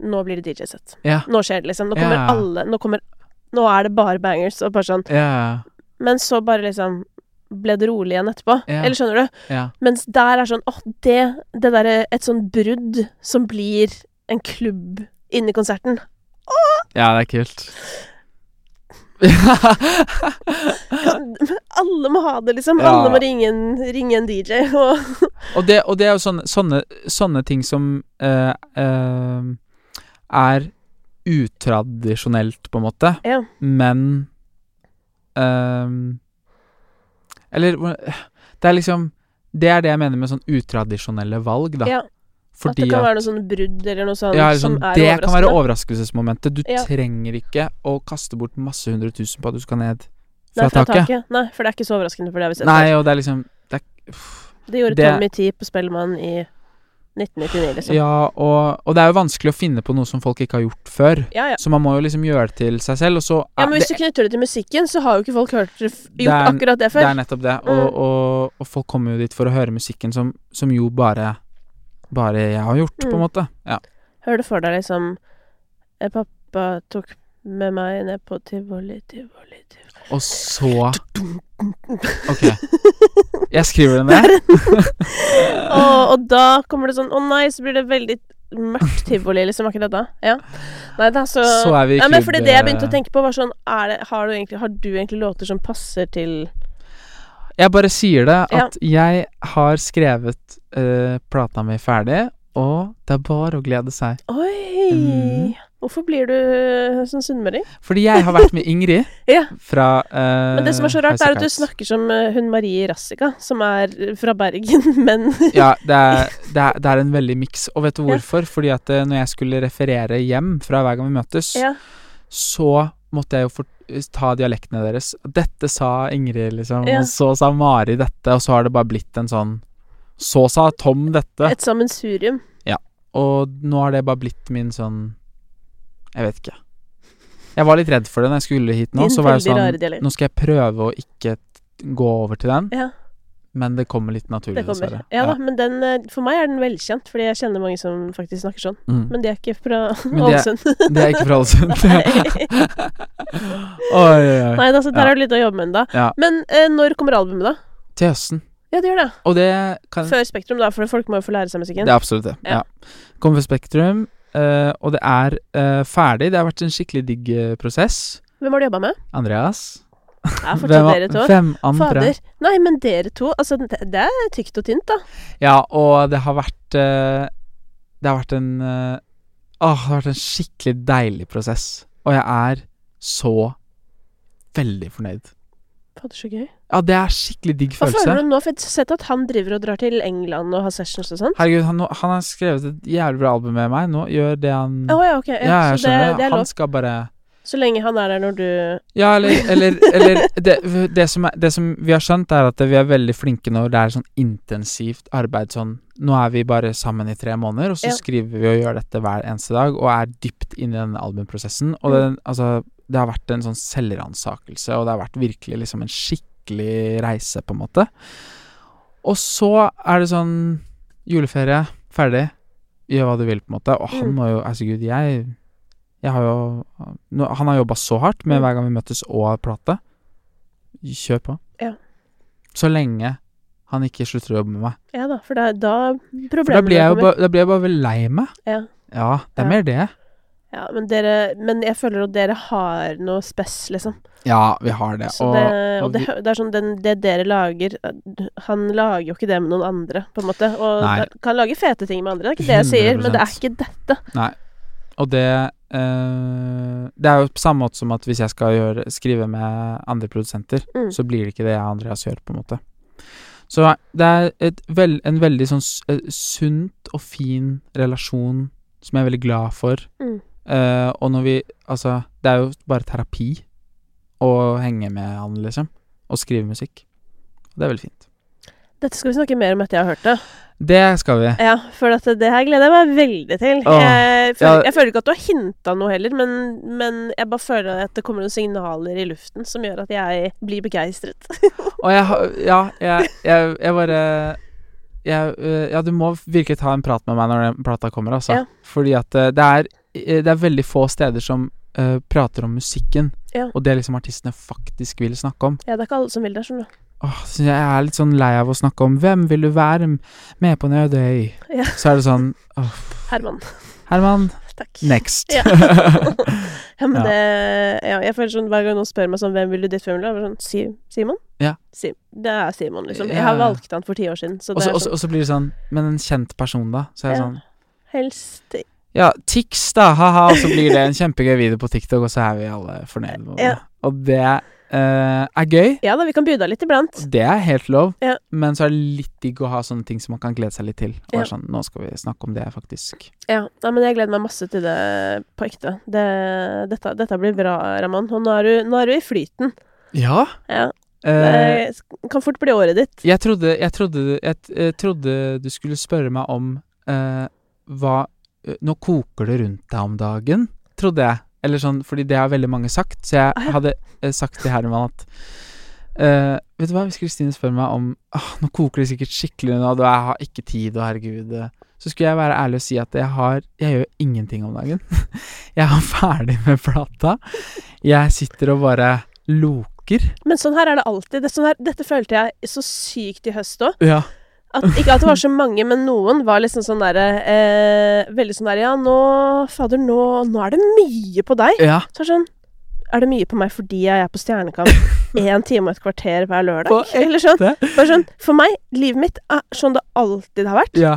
Nå blir det DJ-sett. Yeah. Nå skjer det, liksom. Nå kommer yeah. alle Nå kommer Nå er det bare bangers, og bare sånn Men så bare liksom ble det rolig igjen etterpå. Eller skjønner du? Mens der er sånn åh, det Det derre Et sånn brudd som blir en klubb inni konserten. ja det er kult. Alle må ha det, liksom. Ja. Alle må ringe en, ringe en DJ. Og Og det, og det er jo sånne, sånne, sånne ting som uh, uh, er utradisjonelt, på en måte, Ja. men uh, Eller Det er liksom Det er det jeg mener med sånn utradisjonelle valg, da. Ja, Fordi at det kan være noe sånn brudd eller noe sånt ja, som er overraskende. det kan være overraskelsesmomentet. Du Ja. trenger ikke å kaste bort masse hundre tusen på at du skal ned Nei, fra taket. Nei, for det er ikke så overraskende, for det har vi sett Nei, og det er liksom det er, Det gjorde det- Tommy Tee på Spellemann i 1999, liksom. Ja, og, og det er jo vanskelig å finne på noe som folk ikke har gjort før. ja. ja. Så man må jo liksom gjøre det til seg selv, og så Ja, men hvis det, du knytter det til musikken, så har jo ikke folk hørt gjort Det er- akkurat det før. det er nettopp det. Og, Mm. og, og folk kommer jo dit for å høre musikken som, som jo bare Bare jeg har gjort, på en Mm. måte. Ja. Hør du for deg, liksom eh, Pappa tok med meg ned på tivoli, tivoli, tivoli Og så Ok. Jeg skriver det ned. og, og da kommer det sånn Å nei, så blir det veldig mørkt tivoli, liksom. Akkurat da. Ja. Nei da, så Så er vi i Nei, men fordi det jeg begynte å tenke på, var sånn det, har, du egentlig, har du egentlig låter som passer til Jeg bare sier det Ja. at jeg har skrevet uh, plata mi ferdig, og det er bare å glede seg. Oi! Mm. Hvorfor blir du eh, sånn sunnmøring? Fordi jeg har vært med Ingrid Ja. fra uh, Men det som er så rart, er at du snakker som hun Marie Rassika, som er fra Bergen, men Ja, det er, det, er, det er en veldig miks. Og vet du hvorfor? Fordi at når jeg skulle referere hjem fra hver gang vi møtes, Ja. så måtte jeg jo få ta dialektene deres. Dette sa Ingrid, liksom, Ja. og så sa Mari dette, og så har det bare blitt en sånn Så sa Tom dette, et sammensurium. Ja. og nå har det bare blitt min sånn Jeg vet ikke. Jeg var litt redd for det når jeg skulle hit nå. Din Så var jeg sånn. Nå skal jeg prøve å ikke gå over til den, Ja, men det kommer litt naturlig, kommer. dessverre. Ja da, men den eh, For meg er den velkjent, fordi jeg kjenner mange som faktisk snakker sånn. Mm. Men de er ikke fra Ålesund. Det er ikke fra Ålesund. oi, oi. Nei altså, der Ja. har du litt å jobbe med ennå. Ja. Men eh, når kommer albumet, da? Til høsten. Ja, det gjør det. Det kan Før Spektrum, da, for folk må jo få lære seg musikken. Det er absolutt det. Ja. Ja. Kommer for Spektrum, eh, og det er eh, ferdig. Det har vært en skikkelig digg prosess. Hvem har du jobba med? Andreas. Ja, Hvem, fortsatt dere to. hvem andre? Fader. Nei, men dere to, altså det, det er tykt og tynt, da. Ja, og det har vært uh, Det har vært en uh, Åh, det har vært en skikkelig deilig prosess. Og jeg er så veldig fornøyd. Fader, så gøy. Ja, det er skikkelig digg Hva følelse. føler du nå? For jeg har sett at han driver og drar til England og har sessions og sånn. Herregud, han, han har skrevet et jævlig bra album med meg. Nå gjør det han oh, ja, okay. Ja, Ja, jeg skjønner det, det han skal bare Så lenge han er der når du Ja, eller, eller, eller det, det, som er, det som vi har skjønt, er at vi er veldig flinke når det er sånn intensivt arbeid sånn Nå er vi bare sammen i tre måneder, og så Ja. skriver vi og gjør dette hver eneste dag, og er dypt inne i denne albumprosessen. Og Mm. det, altså, det har vært en sånn selvransakelse, og det har vært virkelig liksom en skikkelig reise, på en måte. Og så er det sånn Juleferie, ferdig. Gjør hva du vil, på en måte. Og han Mm. må jo Altså, gud, jeg jeg har jo Han har jobba så hardt med Mm. hver gang vi møttes og plate. Kjør på. Ja. Så lenge han ikke slutter å jobbe med meg. Ja da, for da, da For da blir jeg jo da blir jeg bare lei meg. Ja. Ja, det er Ja. mer det. Ja, men dere Men jeg føler at dere har noe spess, liksom. Ja, vi har det. Og, det, og det, det er sånn den, Det dere lager Han lager jo ikke det med noen andre, på en måte. Og Nei. kan lage fete ting med andre, det er ikke det jeg sier, men det er ikke dette. Nei. og det eh, Det er jo på samme måte som at hvis jeg skal gjøre, skrive med andre produsenter, Mm. så blir det ikke det jeg og Andreas gjør, på en måte. Så det er vel, en veldig sånn eh, sunt og fin relasjon som jeg er veldig glad for. Mm. Uh, og når vi Altså, det er jo bare terapi å henge med han, liksom. Og skrive musikk. Det er veldig fint. Dette skal vi snakke mer om etter jeg har hørt det. Det skal vi. Ja, for dette, det her gleder jeg meg veldig til. Åh, jeg, føler, ja. jeg føler ikke at du har hinta noe heller, men, men jeg bare føler at det kommer noen signaler i luften som gjør at jeg blir begeistret. Og jeg har Ja, jeg, jeg, jeg bare Ja, du må virkelig ta en prat med meg når den plata kommer, altså. Ja. Fordi at det er Det er veldig få steder som uh, prater om musikken, Ja. og det liksom artistene faktisk vil snakke om. Ja, det er ikke alle som vil det, skjønner du. Åh, så jeg er litt sånn lei av å snakke om 'Hvem vil du være med på en øde øy?' Ja. Så er det sånn åh, Herman. Herman, Takk. next. Ja. ja, men Ja. det ja, Jeg føler sånn hver gang noen spør meg sånn 'Hvem vil du ditt, hvem vil du?' Sånn si, Simon? Ja. Si, det er Simon, liksom. Jeg har valgt han for ti år siden, så Og det så- er og sånn og så blir det sånn Men en kjent person, da? Så er det sånn Helst Ja, Tix, da, ha-ha, og så blir det en kjempegøy video på TikTok, og så er vi alle fornøyde med det. Ja. Og det eh, er gøy. Ja da, vi kan by deg litt iblant. Det er helt lov, Ja. men så er det litt digg å ha sånne ting som man kan glede seg litt til. Og Ja. være sånn, nå skal vi snakke om det, faktisk. Ja, nei, men jeg gleder meg masse til det på ekte. Det, dette, dette blir bra, Ramon. Og nå er, du, nå er du i flyten. Ja. Ja, Eh, det kan fort bli året ditt. jeg, trodde, jeg, trodde, jeg, eh, trodde du skulle spørre meg om eh, hva eh, Nå koker det rundt deg om dagen, trodde jeg. Eller sånn, fordi det har veldig mange sagt, så jeg Ah, ja. hadde eh, sagt til Herman at eh, Vet du hva, hvis Kristine spør meg om «Åh, Nå koker det sikkert skikkelig nå, og jeg har ikke tid, og herregud eh», Så skulle jeg være ærlig og si at jeg har Jeg gjør ingenting om dagen. jeg er ferdig med plata. Jeg sitter og bare loker. Men sånn her er det alltid. Det, sånn her, dette følte jeg så sykt i høst òg. Ja. At, ikke at det var så mange, men noen var liksom sånn derre eh, Veldig sånn der Ja, nå Fader, nå, nå er det mye på deg. ja. Så er det sånn Er det mye på meg fordi jeg er på Stjernekamp én time og et kvarter hver lørdag? Eller sånn. Bare sånn. For meg, livet mitt er sånn det alltid har vært. Ja.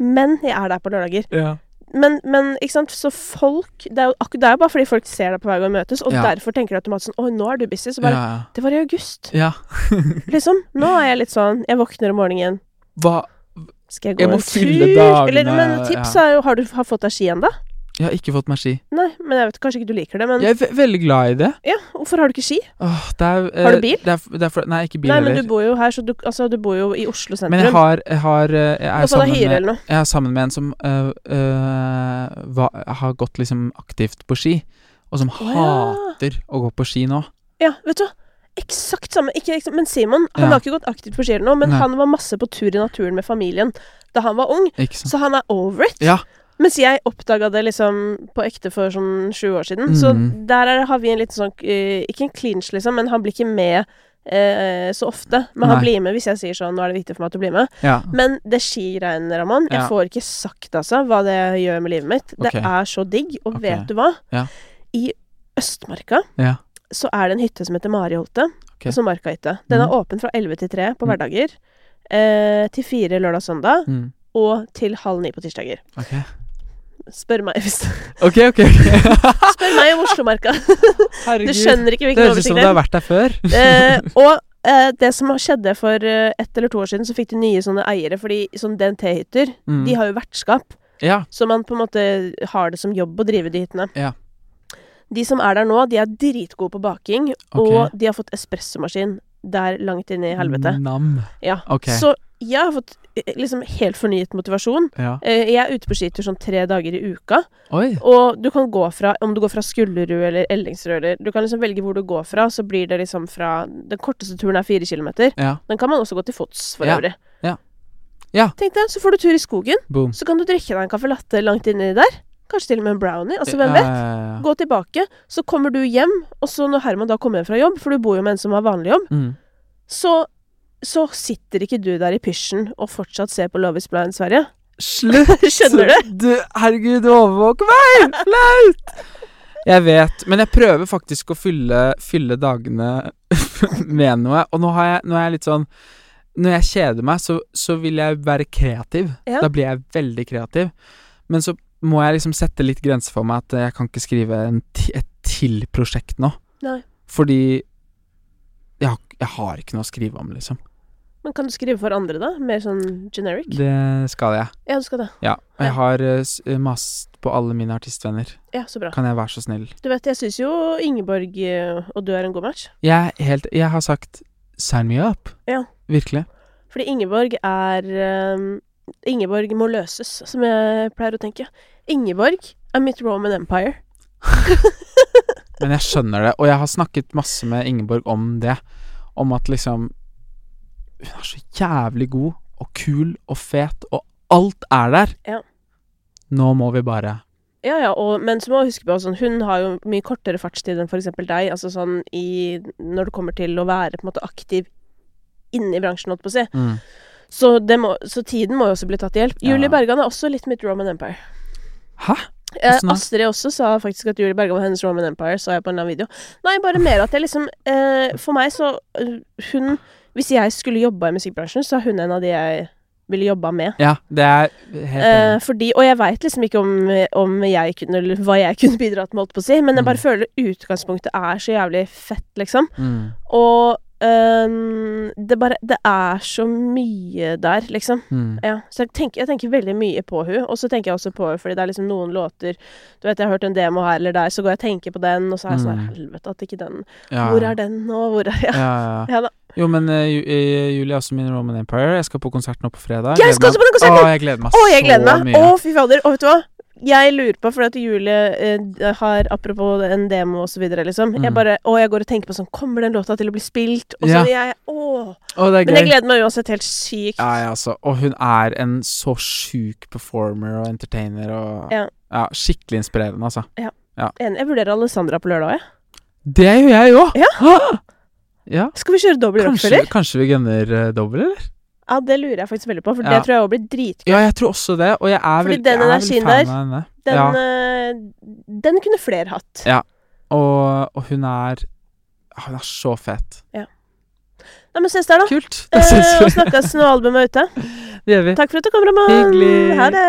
Men jeg er der på lørdager. Ja. Men, men ikke sant, så folk Det er jo, det er jo bare fordi folk ser deg på vei gang vi møtes, og Ja. derfor tenker de automatisk sånn Å, nå er du busy. Så bare ja. Det var i august. ja. Liksom. Nå er jeg litt sånn Jeg våkner om morgenen. Hva Skal jeg gå Jeg må en tur? fylle dagene, Eller, men tips er jo Har du har fått deg ski ennå? Jeg har ikke fått meg ski. Nei, men jeg vet kanskje ikke du liker det, men Jeg er ve veldig glad i det. Ja, hvorfor har du ikke ski? Åh, det er, eh, Har du bil? Det er, det er for, nei, ikke bil Nei, men heller. du bor jo her, så du Altså, du bor jo i Oslo sentrum. Men jeg har, jeg har eh, Jeg er Og så da sammen hyre med, eller noe. jeg er sammen med en som øh, øh, hva, har gått liksom aktivt på ski, og som Å, ja. hater å gå på ski nå. Ja, vet du hva? Eksakt samme. Ikke, eksakt, men Simon han Ja. har ikke gått aktivt på ski nå, men Nei. han var masse på tur i naturen med familien da han var ung, så han er over it. Ja. Mens jeg oppdaga det liksom på ekte for sånn sju år siden. Så Mhm. der er, har vi en liten sånn eh, Ikke en clinch, liksom, men han blir ikke med eh, så ofte. Men han Nei. blir med hvis jeg sier sånn 'Nå er det viktig for meg at du blir med'. Ja. Men det skigreiene, Ramón Jeg får ikke sagt altså hva det gjør med livet mitt. Det er så digg. Og okay. vet du hva? Ja. I Østmarka Ja. Så er det en hytte som heter Mariholte. okay. som Markahytte. Den er Mhm. åpen fra 11 til 3 på Mm. hverdager. Eh, til 4 lørdag og søndag. Mm. Og til halv ni på tirsdager. Okay. Spør meg hvis Ok, ok. Spør meg om Oslomarka. Du skjønner ikke Det hvilken høres ut som oversikt du har vært der før. Eh, og eh, det som skjedde for eh, ett eller to år siden, så fikk de nye sånne eiere. Fordi sånn DNT-hytter, Mm. de har jo vertskap. Ja. Så man på en måte har det som jobb å drive de hyttene. Ja. De som er der nå, de er dritgode på baking, okay. og de har fått espressomaskin der langt inn i helvete. Nam. Ja. Okay. Så jeg har fått eh, liksom helt fornyet motivasjon. Ja. Eh, Jeg er ute på skitur sånn tre dager i uka, Oi. og du kan gå fra Om du går fra Skullerud eller Ellingsrød eller Du kan liksom velge hvor du går fra, så blir det liksom fra Den korteste turen er fire kilometer. Ja. Den kan man også gå til fots, for Ja. øvrig. Ja. Ja. Tenk deg, så får du tur i skogen. Boom. Så kan du drikke deg en caffè latte langt inni der. Kanskje til og med en brownie. Altså, hvem vet? Gå tilbake, så kommer du hjem, og så når Herman da kommer hjem fra jobb, for du bor jo med en som har vanlig jobb, Mm. så, så sitter ikke du der i pysjen og fortsatt ser på Love is blind Sverige. Slutt! Skjønner du? du herregud, du overvåker meg! Flaut! Jeg vet, men jeg prøver faktisk å fylle, fylle dagene med noe. Og nå, har jeg, nå er jeg litt sånn Når jeg kjeder meg, så, så vil jeg være kreativ. Ja. Da blir jeg veldig kreativ. Men så må jeg liksom sette litt grenser for meg at jeg kan ikke skrive en et til prosjekt nå. Nei. Fordi jeg har, jeg har ikke noe å skrive om, liksom. Men kan du skrive for andre, da? Mer sånn generic? Det skal jeg. Ja, du skal det. Ja. Og jeg Ja. har uh, mast på alle mine artistvenner. Ja, så bra. Kan jeg være så snill? Du vet, jeg syns jo Ingeborg eh, og du er en god match. Jeg, helt, jeg har sagt sign me up. Ja. Virkelig. Fordi Ingeborg er um, Ingeborg må løses, som jeg pleier å tenke. Ingeborg er mitt Roman Empire. Men jeg skjønner det. Og jeg har snakket masse med Ingeborg om det. Om at liksom Hun er så jævlig god og kul og fet, og alt er der. Ja. Nå må vi bare Ja, ja, og, men så må du huske på sånn, hun har jo mye kortere fartstid enn f.eks. deg. Altså sånn i Når det kommer til å være på en måte aktiv inne i bransjen, holdt på å si. mm. Så, det må, så tiden må jo også bli tatt i hjelp. Ja. Julie Bergan er også litt mitt Roman Empire. Hæ? Eh, Astrid også sa faktisk at Julie Berga var hennes Roman Empire, sa jeg på en annen video. Nei, bare mer at jeg liksom eh, For meg så eh, Hun Hvis jeg skulle jobba i musikkbransjen, så er hun en av de jeg ville jobba med. Ja, det er helt Eh, fordi, og jeg veit liksom ikke om, om jeg kunne Eller hva jeg kunne bidratt med, holdt på å si, men jeg bare Mm. føler utgangspunktet er så jævlig fett, liksom. Mm. Og det bare Det er så mye der, liksom. Mm. Ja, så jeg tenker, jeg tenker veldig mye på hun Og så tenker jeg også på henne fordi det er liksom noen låter Du vet, jeg har hørt en demo her eller der, så går jeg og tenker på den, og så er jeg sånn Mm. Helvete, at ikke den Ja, Hvor er den nå? Hvor er Ja, Ja. ja, ja. ja da. Jo, men uh, Julie er også min Roman Empire. Jeg skal på konsert nå på fredag. Jeg skal også på den konserten! Å, jeg gleder meg Å, jeg gleder så meg! mye. Å, fy fader. Og vet du hva? Jeg lurer på, fordi at Julie eh, har Apropos en demo og så videre, liksom. Jeg Mm. bare og jeg går og tenker på sånn Kommer den låta til å bli spilt? Og Ja. så jeg Å. Oh, det Men jeg gleder meg uansett helt sykt. Ja, ja, altså. Og hun er en så sjuk performer og entertainer og Ja. skikkelig inspirerende, altså. Enig. Jeg vurderer Alessandra på lørdag, jeg. Det gjør jeg òg! Ja. ja. Skal vi kjøre dobbel rockfeller? Kanskje vi gunner uh, dobbel, eller? Ja, det lurer jeg faktisk veldig på, for Ja. det tror jeg òg blir dritgøy. Ja, jeg tror også det, og jeg er Fordi vel- den energien veldig der, henne. Den, ja. eh, den kunne flere hatt. Ja. Og, og hun er ah, Hun er så fet. Nei, men ses der, da. Kult. Eh, Det syns og snakkes når albumet er ute. Det gjør vi. Takk for at du kom, Ramon. Hyggelig. Ha det.